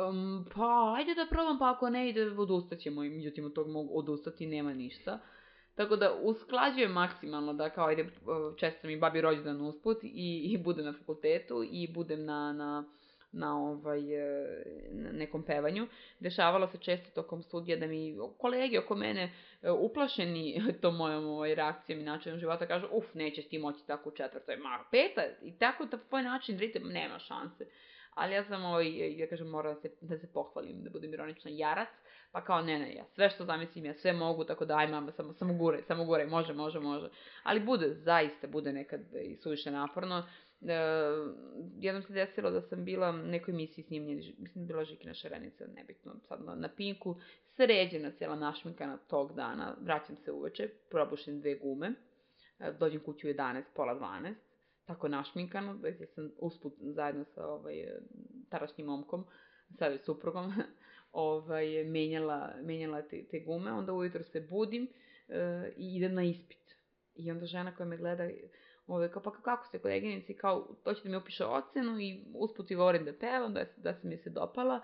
um, pa ajde da probam, pa ako ne ide, odustaćemo. I međutim, od tog mogu odustati, nema ništa. Tako da usklađujem maksimalno da kao ajde često mi babi rođendan usput i, i budem na fakultetu i budem na, na na ovaj, e, na nekom pevanju. Dešavalo se često tokom studija da mi kolege oko mene e, uplašeni to mojom ovaj, reakcijom i načinom života kažu uf, nećeš ti moći tako u četvrtoj, ma peta, i tako da tvoj način ritem nema šanse. Ali ja sam, ovaj, ja kažem, moram da se, da se pohvalim, da budem ironična jarac, pa kao ne, ne, ja sve što zamislim, ja sve mogu, tako da aj mama, samo, samo guraj, samo guraj, može, može, može. Ali bude, zaista bude nekad i suviše naporno jednom se desilo da sam bila u nekoj emisiji snimljena, mislim da bila Žikina šarenica, nebitno, sad na, na Pinku, sređena cijela našminkana tog dana, vraćam se uveče, probušim dve gume, e, dođem kuću u 11, pola 12, tako našminkano, da sam usput zajedno sa ovaj, tarašnjim momkom, sada suprugom, ovaj, menjala, menjala te, te gume, onda ujutro se budim e, i idem na ispit. I onda žena koja me gleda, Ove, kao, pa kako ste koleginici, kao, to će da mi opiše ocenu i usput i govorim da pevam, da, da se mi se dopala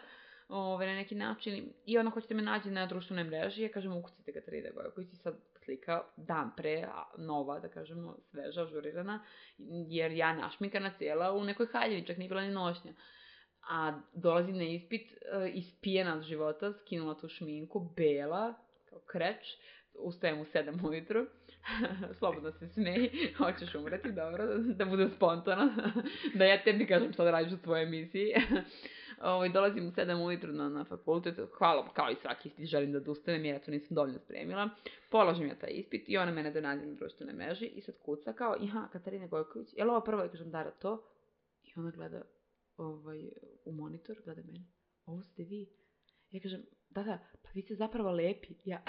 ove, na neki način. I ona hoćete me nađe na društvenoj mreži, ja kažem, ukucite Katarina Gojković i sad slika dan pre, a, nova, da kažemo, sveža, ažurirana, jer ja našminkana cijela u nekoj haljevi, čak nije bila ni nošnja. A dolazim na ispit, uh, ispijena od života, skinula tu šminku, bela, kao kreč, ustajem u 7 ujutru, slobodno se smeji, hoćeš umreti, dobro, da bude spontano, da ja tebi kažem šta da radiš u tvojoj emisiji. Ovaj, dolazim u 7 ujutru na, na fakultet, hvala, kao i svaki ispit, želim da odustanem jer ja to nisam dovoljno spremila. Polažem ja taj ispit i ona mene donađe na društvenoj meži i sad kuca kao, ja, Katarina Gojković, je li ovo prvo? Ja kažem, Dara, to? I ona gleda ovaj, u monitor, gleda mene, ovo ste vi. Ja kažem, da, da, pa vi ste zapravo lepi. Ja,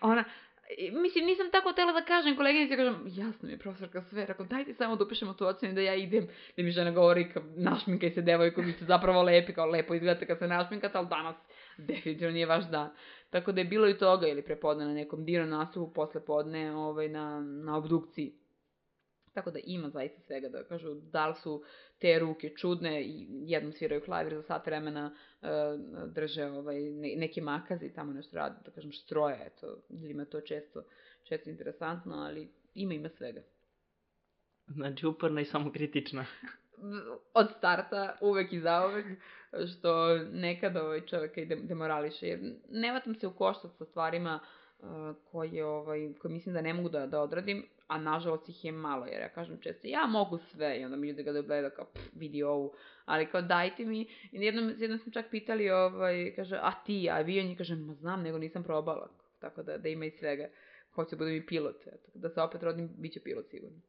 ona, mislim, nisam tako tela da kažem koleginici, kažem, jasno mi je profesorka sve, rekao, dajte samo da upišemo tu ocenu da ja idem, da mi žena govori, kao, našminkaj se devojko, vi ste zapravo lepi, kao lepo izgledate kad se našminkate, ali danas definitivno nije vaš dan. Tako da je bilo i toga, ili prepodne na nekom divnom nastupu, posle podne, ovaj, na, na obdukciji. Tako da ima zaista svega da kažu da li su te ruke čudne i jednom sviraju klavir za sat vremena uh, drže ovaj, ne, neke makaze i tamo nešto rade, da kažem štroje, eto, ljudima to često, često interesantno, ali ima ima svega. Znači uporna i samo kritična. Od starta, uvek i zauvek, što nekad ovaj čoveka i demorališe, jer ne vatam se u koštac sa stvarima uh, koje, ovaj, koje mislim da ne mogu da, da odradim, a nažalost ih je malo, jer ja kažem često, ja mogu sve, i onda mi ljudi ga gleda kao, pff, vidi ovu, ali kao dajte mi, i jednom, jednom sam čak pitali, ovaj, kaže, a ti, a vi, on je kaže, ma znam, nego nisam probala, tako da, da ima i svega, hoće da budem i pilot, eto, da se opet rodim, bit će pilot sigurno.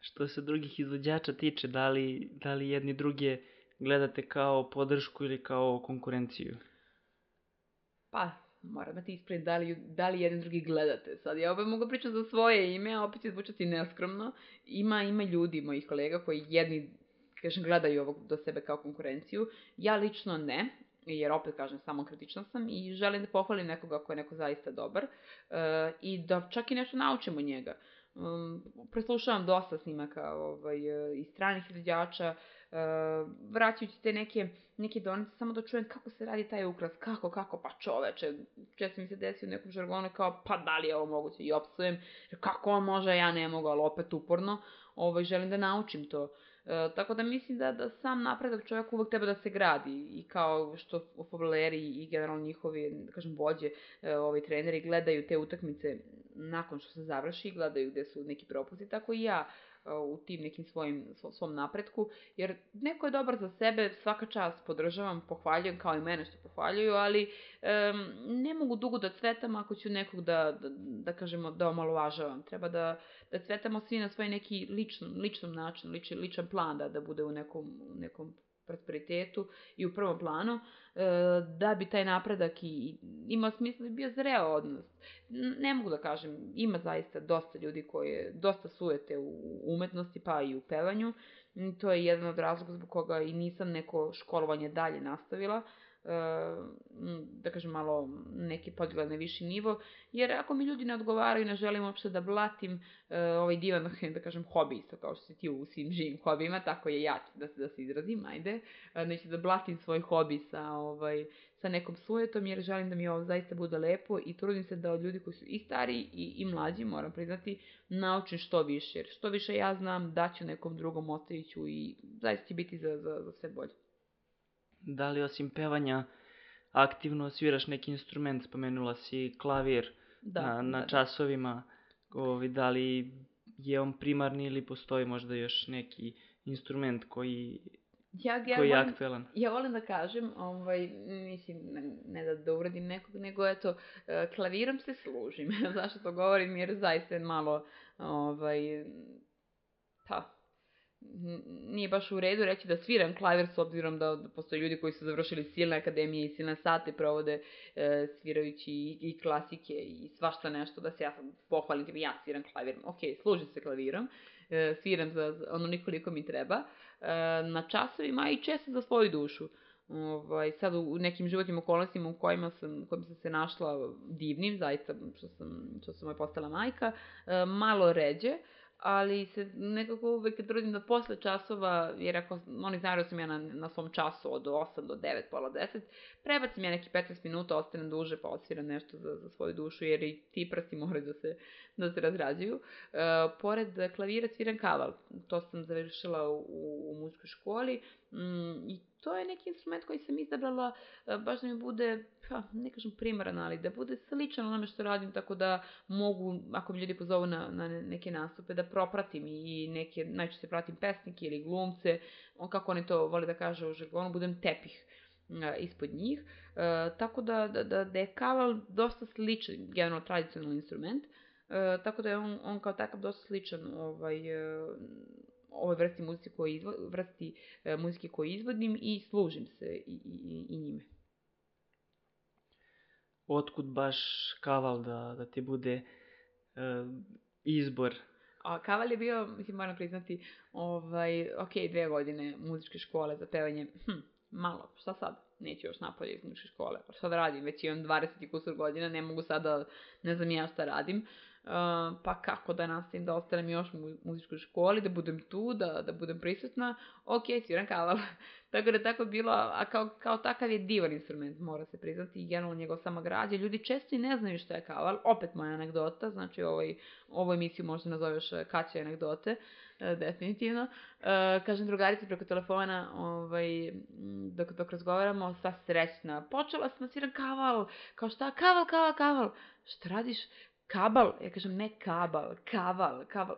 Što se drugih izvođača tiče, da li, da li jedni druge gledate kao podršku ili kao konkurenciju? Pa, moram da ti ispred da li, da li jedan drugi gledate. Sad ja opet mogu pričati za svoje ime, a opet će zvučati neskromno. Ima, ima ljudi, mojih kolega, koji jedni kažem, gledaju ovog do sebe kao konkurenciju. Ja lično ne, jer opet kažem, samo kritična sam i želim da pohvalim nekoga ako je neko zaista dobar uh, i da čak i nešto naučim od njega. Um, preslušavam dosta snimaka ovaj, iz stranih izvođača, uh, vraćajući te neke, neke donice, samo da čujem kako se radi taj ukras, kako, kako, pa čoveče, često mi se desi u nekom žargonu kao, pa da li je ovo moguće i opsujem, kako on može, ja ne mogu, ali opet uporno, ovaj, želim da naučim to. E, tako da mislim da, da sam napredak čovjeka uvek treba da se gradi i kao što futboleri i generalno njihovi, da kažem, vođe, e, ovi treneri gledaju te utakmice nakon što se završi, gledaju gde su neki propusti, tako i ja u tim nekim svojim, svom napretku, jer neko je dobar za sebe, svaka čast podržavam, pohvaljujem kao i mene što pohvaljuju, ali um, ne mogu dugo da cvetam ako ću nekog da, da, da kažemo, da omalovažavam. Treba da, da cvetamo svi na svoj neki ličnom, ličnom način, ličan, ličan plan da, da bude u nekom, nekom prosperitetu i u prvom planu, e, da bi taj napredak i imao smisla i bio zreo odnos. Ne mogu da kažem, ima zaista dosta ljudi koji dosta sujete u umetnosti pa i u pevanju. To je jedan od razloga zbog koga i nisam neko školovanje dalje nastavila, da kažem malo neki pogled na viši nivo, jer ako mi ljudi ne odgovaraju, ne želim uopšte da blatim uh, ovaj divan, da kažem, hobi isto, kao što si ti u svim živim hobijima, tako je ja, da da se izrazim, ajde, uh, neću da blatim svoj hobi sa, ovaj, sa nekom sujetom, jer želim da mi ovo zaista bude lepo i trudim se da od ljudi koji su i stari i, i mlađi, moram priznati, naučim što više, jer što više ja znam, daću nekom drugom, ostaviću i zaista će biti za, za, za sve bolje. Da li osim pevanja aktivno sviraš neki instrument? Spomenula si klavir da, na, na da, časovima. Ovi, da li je on primarni ili postoji možda još neki instrument koji ja, ja koji je volim, aktuelan. Ja volim da kažem, ovaj, mislim, ne, ne da, da uradim nekog, nego eto, e, klavirom se služim. Zašto to govorim? Jer zaista je malo, ovaj, pa, nije baš u redu reći da sviram klavir s obzirom da, da postoje ljudi koji su završili silne akademije i silne sate provode e, svirajući i, i klasike i svašta nešto da se ja pohvalim tim ja sviram klavirom. Ok, služim se klavirom, e, sviram za, za ono nikoliko mi treba. E, na časovima i često za svoju dušu. Ovaj, sad u nekim životnim okolnostima u kojima sam, kojima sam se našla divnim, zaista što sam, što sam postala majka, e, malo ređe, ali se nekako uvek trudim da posle časova, jer ako oni znaju da sam ja na, na svom času od 8 do 9, pola 10, prebacim ja neki 15 minuta, ostanem duže pa odsviram nešto za, za svoju dušu, jer i ti prsti moraju da se, da se razrađuju. E, pored klavira sviram kaval, to sam završila u, u muzičkoj školi mm, i to je neki instrument koji sam izabrala e, baš da mi bude, pa, ne kažem primaran, ali da bude sličan onome što radim, tako da mogu, ako mi ljudi pozovu na, na neke nastupe, da propratim i neke, najčešće pratim pesnike ili glumce, on, kako oni to vole da kaže u žargonu, budem tepih e, ispod njih. E, tako da, da, da, da je kaval dosta sličan, generalno tradicionalni instrument, e, tako da je on, on kao takav dosta sličan ovaj, e, ovoj vrsti muzike koje izvo, vrsti e, muzike koju izvodim i služim se i, i, i njime. Otkud baš kaval da, da ti bude e, izbor? A kaval je bio, mislim, moram priznati, ovaj, ok, dve godine muzičke škole za pevanje, hm, malo, šta sad? Neću još napolje iz muzičke škole, pa šta da radim, već imam 20 kusur godina, ne mogu sada, ne znam ja šta radim. Uh, pa kako da nastavim da ostanem još u muzičkoj školi, da budem tu, da, da budem prisutna, ok, sviram kaval. tako da tako bilo, a kao, kao takav je divan instrument, mora se priznati, generalno njegov sama građa. Ljudi često i ne znaju šta je kaval, opet moja anegdota, znači ovoj, ovu emisiju možda nazoveš e, Kaća anegdote, e, definitivno. E, kažem drugarici preko telefona, ovaj, dok, dok razgovaramo, sva srećna, počela sam da sviram kaval, kao šta, kaval, kaval, kaval, šta radiš? Kabal, ja kažem ne kabal, kaval, kaval,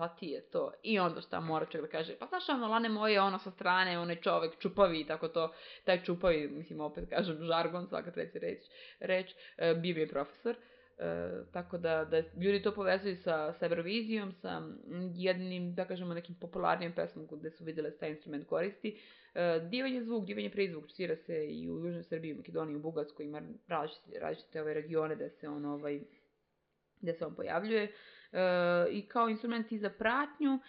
šta ti je to? I onda šta mora čovjek da kaže, pa znaš ono, lane moje, ono sa strane, onaj čovjek čupavi i tako to, taj čupavi, mislim opet kažem žargon, svaka treća reč, reč e, bio mi je profesor, e, tako da, da ljudi to povezuju sa, sa Eurovizijom, sa jednim, da kažemo, nekim popularnijim pesmom gde su vidjeli taj instrument koristi. E, divan je zvuk, divan je prizvuk, svira se i u Južnoj Srbiji, u Makedoniji, u Bugarskoj, ima različite, različite ove regione da se on ovaj, gde se on pojavljuje. i kao instrument i za pratnju uh,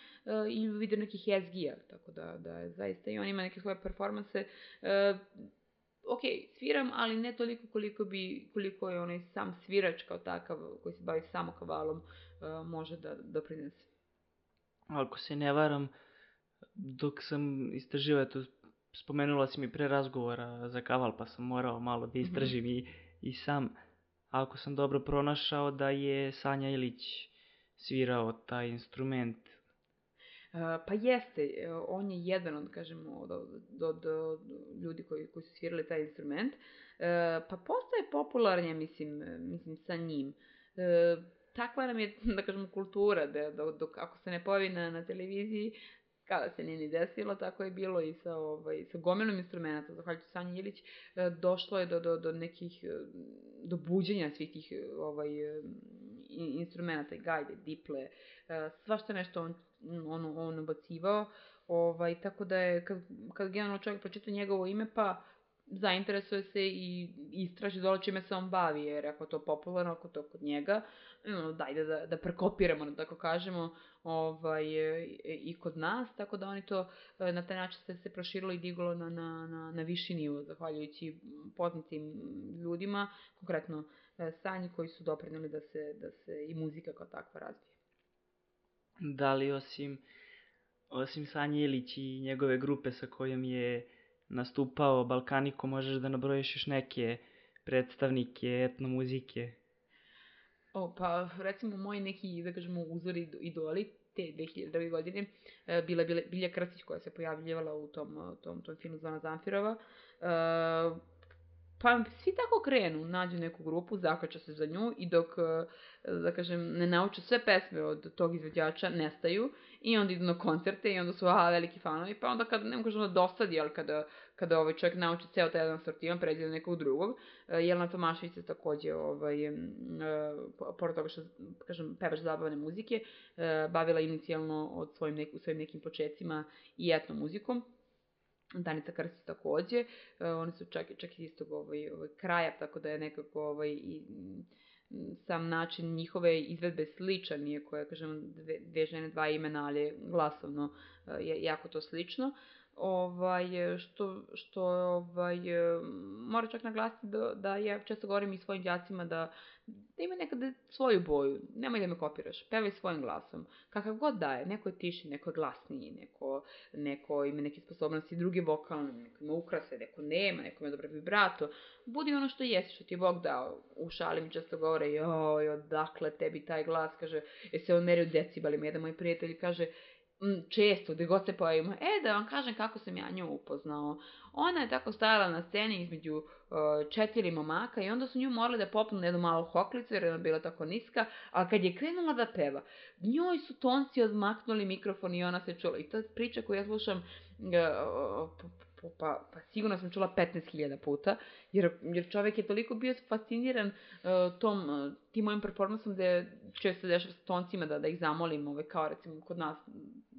i vidu nekih jezgija, tako da, da zaista i on ima neke svoje performanse. Uh, ok, sviram, ali ne toliko koliko bi, koliko je onaj sam svirač kao takav, koji se bavi samo kavalom, uh, može da doprinese. Ako se ne varam, dok sam istraživao, to spomenula si mi pre razgovora za kaval, pa sam morao malo da istražim mm -hmm. i, i sam, ako sam dobro pronašao, da je Sanja Ilić svirao taj instrument. Pa jeste, on je jedan od, kažemo, od, od, od, od ljudi koji, koji su svirali taj instrument. Uh, pa postaje popularan, mislim, mislim, sa njim. Uh, takva nam je, da kažemo, kultura, da, da dok, ako se ne pojavi na, na televiziji, kada se nije ni desilo, tako je bilo i sa, ovaj, sa gomilom instrumenta, zahvaljujući Sanji Ilić, e, došlo je do, do, do nekih, e, do buđenja svih tih ovaj, e, instrumenta, gajde, diple, svašta nešto on, on, on obacivao, ovaj, tako da je, kad, kad generalno čovjek pročita njegovo ime, pa zainteresuje se i istraži dole čime se on bavi, jer ako to popularno, ako to kod njega, no, dajde da, da prekopiramo, da tako kažemo, ovaj, i kod nas, tako da oni to e, na taj način se, se proširilo i diglo na, na, na, na viši nivo, zahvaljujući poznatim ljudima, konkretno e, Sanji koji su doprinili da se, da se i muzika kao takva razvije. Da li osim, osim Sanji Ilić i njegove grupe sa kojom je nastupao Balkaniko, možeš da nabrojiš još neke predstavnike etnomuzike? O, pa recimo moji neki, da kažemo, uzori idoli te 2002. godine e, bila Bilja Krstić koja se pojavljivala u tom, tom, tom filmu Zvona Zamfirova. E, pa svi tako krenu, nađu neku grupu, zakača se za nju i dok, e, da kažem, ne nauče sve pesme od tog izvođača, nestaju i onda idu na koncerte i onda su aha, veliki fanovi, pa onda kada, ne kažem da dosadi, ali kada, kada ovaj čovjek nauči ceo taj jedan sortiman, pređe do nekog drugog. E, Jelena Tomašević se takođe, ovaj, uh, pored toga što, kažem, pevač zabavne muzike, bavila inicijalno od svojim, nek, svojim nekim početcima i etno muzikom. Danica Krstić takođe, uh, oni su čak, čak iz istog ovaj, ovaj, kraja, tako da je nekako ovaj, i, sam način njihove izvedbe sličan, iako je, kažem, dve, dve žene, dva imena, ali glasovno je jako to slično. Ovaj, što, što ovaj, mora čak naglasiti da, da ja često govorim i svojim djacima da, da ima nekada svoju boju, nemoj da me kopiraš, pevaj svojim glasom, kakav god da je, neko je tiši, neko je glasniji, neko, neko ima neke sposobnosti druge vokalne, neko ima ukrase, neko nema, neko ima dobro vibrato, budi ono što jesi, što ti je Bog dao, u šali mi često govore, joj, odakle tebi taj glas, kaže, je se on meri u decibelima, jedan moj prijatelj kaže, često, gde god se pojavimo. E, da vam kažem kako sam ja nju upoznao. Ona je tako stajala na sceni između uh, četiri momaka i onda su nju morali da popnu na jednu malu hoklicu jer je ona bila tako niska, a kad je krenula da peva, njoj su tonci odmaknuli mikrofon i ona se čula. I je priča koju ja slušam uh, pa, pa sigurno sam čula 15.000 puta, jer, jer čovek je toliko bio fasciniran uh, tom, uh, tim mojim performansom da je često dešava s toncima da, da ih zamolim, ove, kao recimo kod nas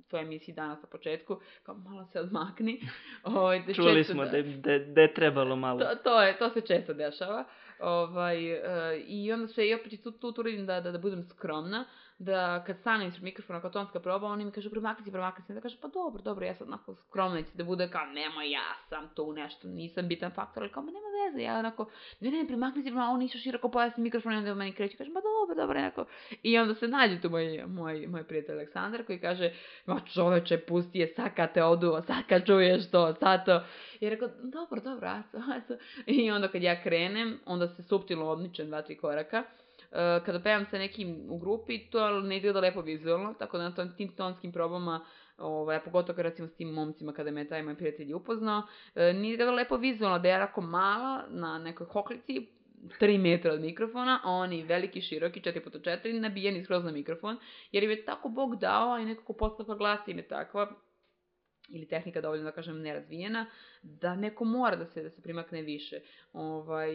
tvojoj emisiji danas na početku, kao malo se odmakni. Ovaj, da Čuli smo da, da, da, je trebalo malo. To, to, je, to se često dešava. Ovaj, uh, I onda se i opet tu, tu trudim da, da, da budem skromna, da kad stane ispred mikrofona kao tonska proba, oni mi kažu premakni se, premakni se, da kažu pa dobro, dobro, ja sam onako skromna će da bude kao nemoj ja sam tu nešto, nisam bitan faktor, ali kao ma nema veze, ja onako, ne ne, premakni se, ma on nisu široko pojasni mikrofon i onda meni kreće, kaže pa dobro, dobro, onako. I onda se nađe tu moj, moj, moj prijatelj Aleksandar koji kaže, ma čoveče, pusti je, sad kad te oduo, sad kad čuješ to, sad to. I rekao, dobro, dobro, aso, aso. I onda kad ja krenem, onda se suptilno odmičem dva, tri koraka. Uh, kada pevam sa nekim u grupi, to ne izgleda lepo vizualno, tako da na tom, tim tonskim probama ovaj, pogotovo kad recimo s tim momcima kada me taj moj prijatelj upoznao, uh, nije izgledalo lepo vizualno, da je jako mala na nekoj hoklici, 3 metra od mikrofona, a oni veliki, široki, 4x4, nabijeni skroz na mikrofon, jer im je tako Bog dao, a i nekako postavka glasa im je takva, ili tehnika dovoljno da kažem nerazvijena, da neko mora da se da se primakne više. Ovaj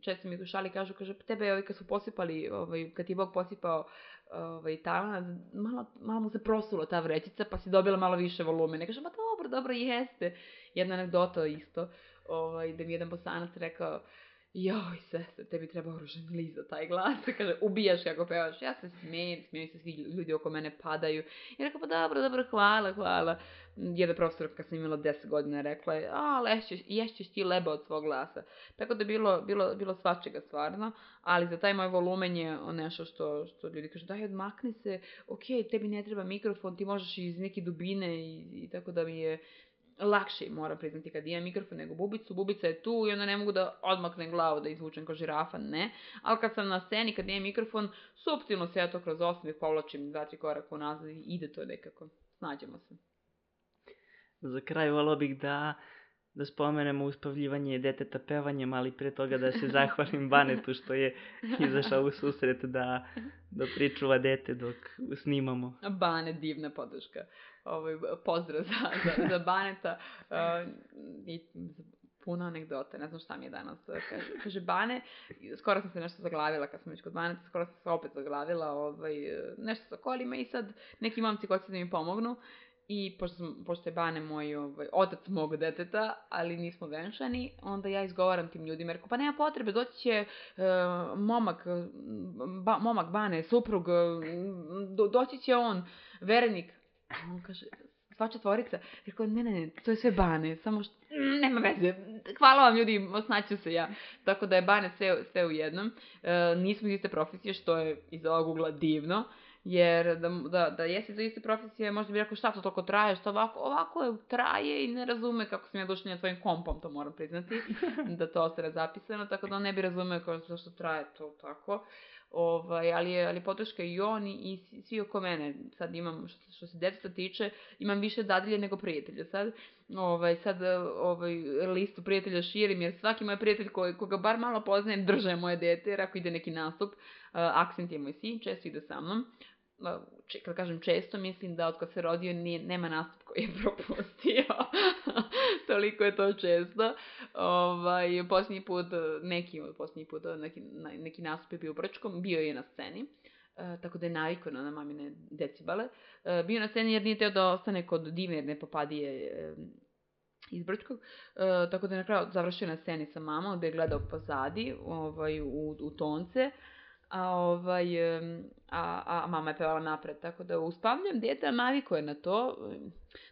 često mi u šali kažu kaže tebe ovaj kad su posipali, ovaj kad ti Bog posipao ovaj talent, malo malo mu se prosulo ta vrećica, pa si dobila malo više volumena. Kaže ma dobro, dobro jeste. Jedna anegdota isto, ovaj da mi jedan bosanac rekao joj, sestre, tebi treba oružan list za taj glas. Kaže, ubijaš kako pevaš. Ja se smijem, smijem se svi ljudi oko mene padaju. I rekao, pa dobro, dobro, hvala, hvala. Jedna profesora kad sam imala 10 godina rekla je, a, lešćeš, ješćeš ti leba od svog glasa. Tako da bilo, bilo, bilo svačega stvarno, ali za taj moj volumen je nešto što, što ljudi kažu, daj odmakni se, ok, tebi ne treba mikrofon, ti možeš iz neke dubine i, i tako da mi je lakše moram priznati kad imam mikrofon nego bubicu. Bubica je tu i onda ne mogu da odmaknem glavu da izvučem kao žirafa, ne. Ali kad sam na sceni, kad imam mikrofon, suptilno se ja to kroz osmih povlačim dva, tri koraka unazad i ide to nekako. Snađemo se. Za kraj volao bih da da spomenemo uspavljivanje deteta pevanjem, ali pre toga da se zahvalim Banetu što je izašao u susret da, da pričuva dete dok snimamo. Bane, divna podrška. Ovaj, pozdrav za, za, za Baneta uh, i puno anegdota, ne znam šta mi je danas. Kaže, kaže Bane, skoro sam se nešto zaglavila kad sam već kod Baneta, skoro sam se opet zaglavila, ovaj, nešto sa kolima i sad neki momci koji će da mi pomognu I pošto, sam, pošto je Bane moj ovaj, otac mog deteta, ali nismo venčani, onda ja izgovaram tim ljudima, rekao, pa nema potrebe, doći će uh, momak, ba, momak Bane, suprug, do, doći će on, verenik. On kaže, sva četvorica. Rekao, ne, ne, ne, to je sve Bane, samo što, nema veze, hvala vam ljudi, osnaću se ja. Tako da je Bane sve, sve u jednom. Uh, nismo iz iste profesije, što je iz ovog ugla divno. Jer da, da, da jesi za iste profesije, možda bi rekao šta to toliko traje, što ovako, ovako je, traje i ne razume kako sam ja došla na tvojim kompom, to moram priznati, da to ostane zapisano, tako da on ne bi razumeo kao zašto traje to tako. Ovaj, ali, je, ali podrška i on i, i svi oko mene. Sad imam, što, što se djeteta tiče, imam više dadilje nego prijatelja. Sad, ovaj, sad ovaj, listu prijatelja širim, jer svaki moj prijatelj koji, koga bar malo poznajem drže moje dete, jer ako ide neki nastup, uh, akcent je moj sin, često ide sa mnom kad kažem često, mislim da od kad se rodio nije, nema nastup koji je propustio. Toliko je to često. Ovaj, posljednji put, neki od posljednji put, neki, neki nastup je bio u Brčkom, bio je na sceni. Uh, tako da je navikao na mamine decibale. Uh, bio na sceni jer nije teo da ostane kod divne popadije uh, iz Brčkog, uh, tako da je na kraju završio na sceni sa mamom, gde je gledao pozadi, ovaj, u, u tonce, a, ovaj, a, a mama je pevala napred, tako da uspavljujem dete, naviko je na to,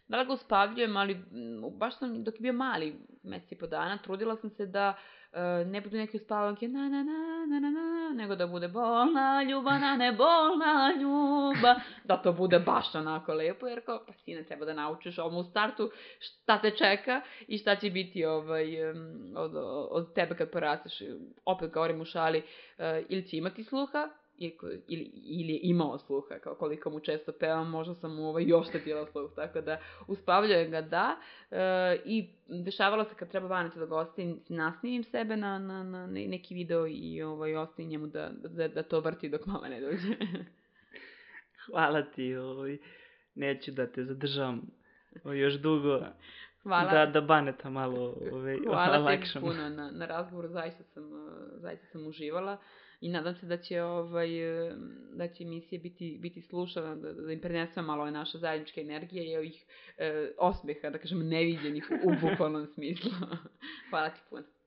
da ga uspavljujem, ali baš sam, dok je bio mali, mesec i po dana, trudila sam se da ne budu neke uspavanke na na na na na na, nego da bude bolna ljubana, ne bolna ljuba, da to bude baš onako lepo, jer kao, pa sine, treba da naučiš ovo u startu šta te čeka i šta će biti ovaj, od, od tebe kad porasteš, opet govorim u šali, uh, ili će imati sluha, ili, ili je imao sluha, kao koliko mu često pevam, možda sam mu ovaj, još oštetila sluh, tako da uspavljujem ga da e, i dešavalo se kad treba vanati da ga ostavim, nasnimim sebe na, na, na neki video i ovaj, ostavim njemu da, da, da to vrti dok mama ne dođe. Hvala ti, ovaj, neću da te zadržavam ovaj, još dugo. Hvala. Da, da baneta malo ovaj, Hvala ti puno na, na razgovoru, zaista sam, zaista sam uživala. Uh, i nadam se da će ovaj da će emisija biti biti slušana da, da im prenesemo malo ove naše zajedničke energije i ovih e, osmeha da kažem neviđenih u bukvalnom smislu. Hvala ti puno.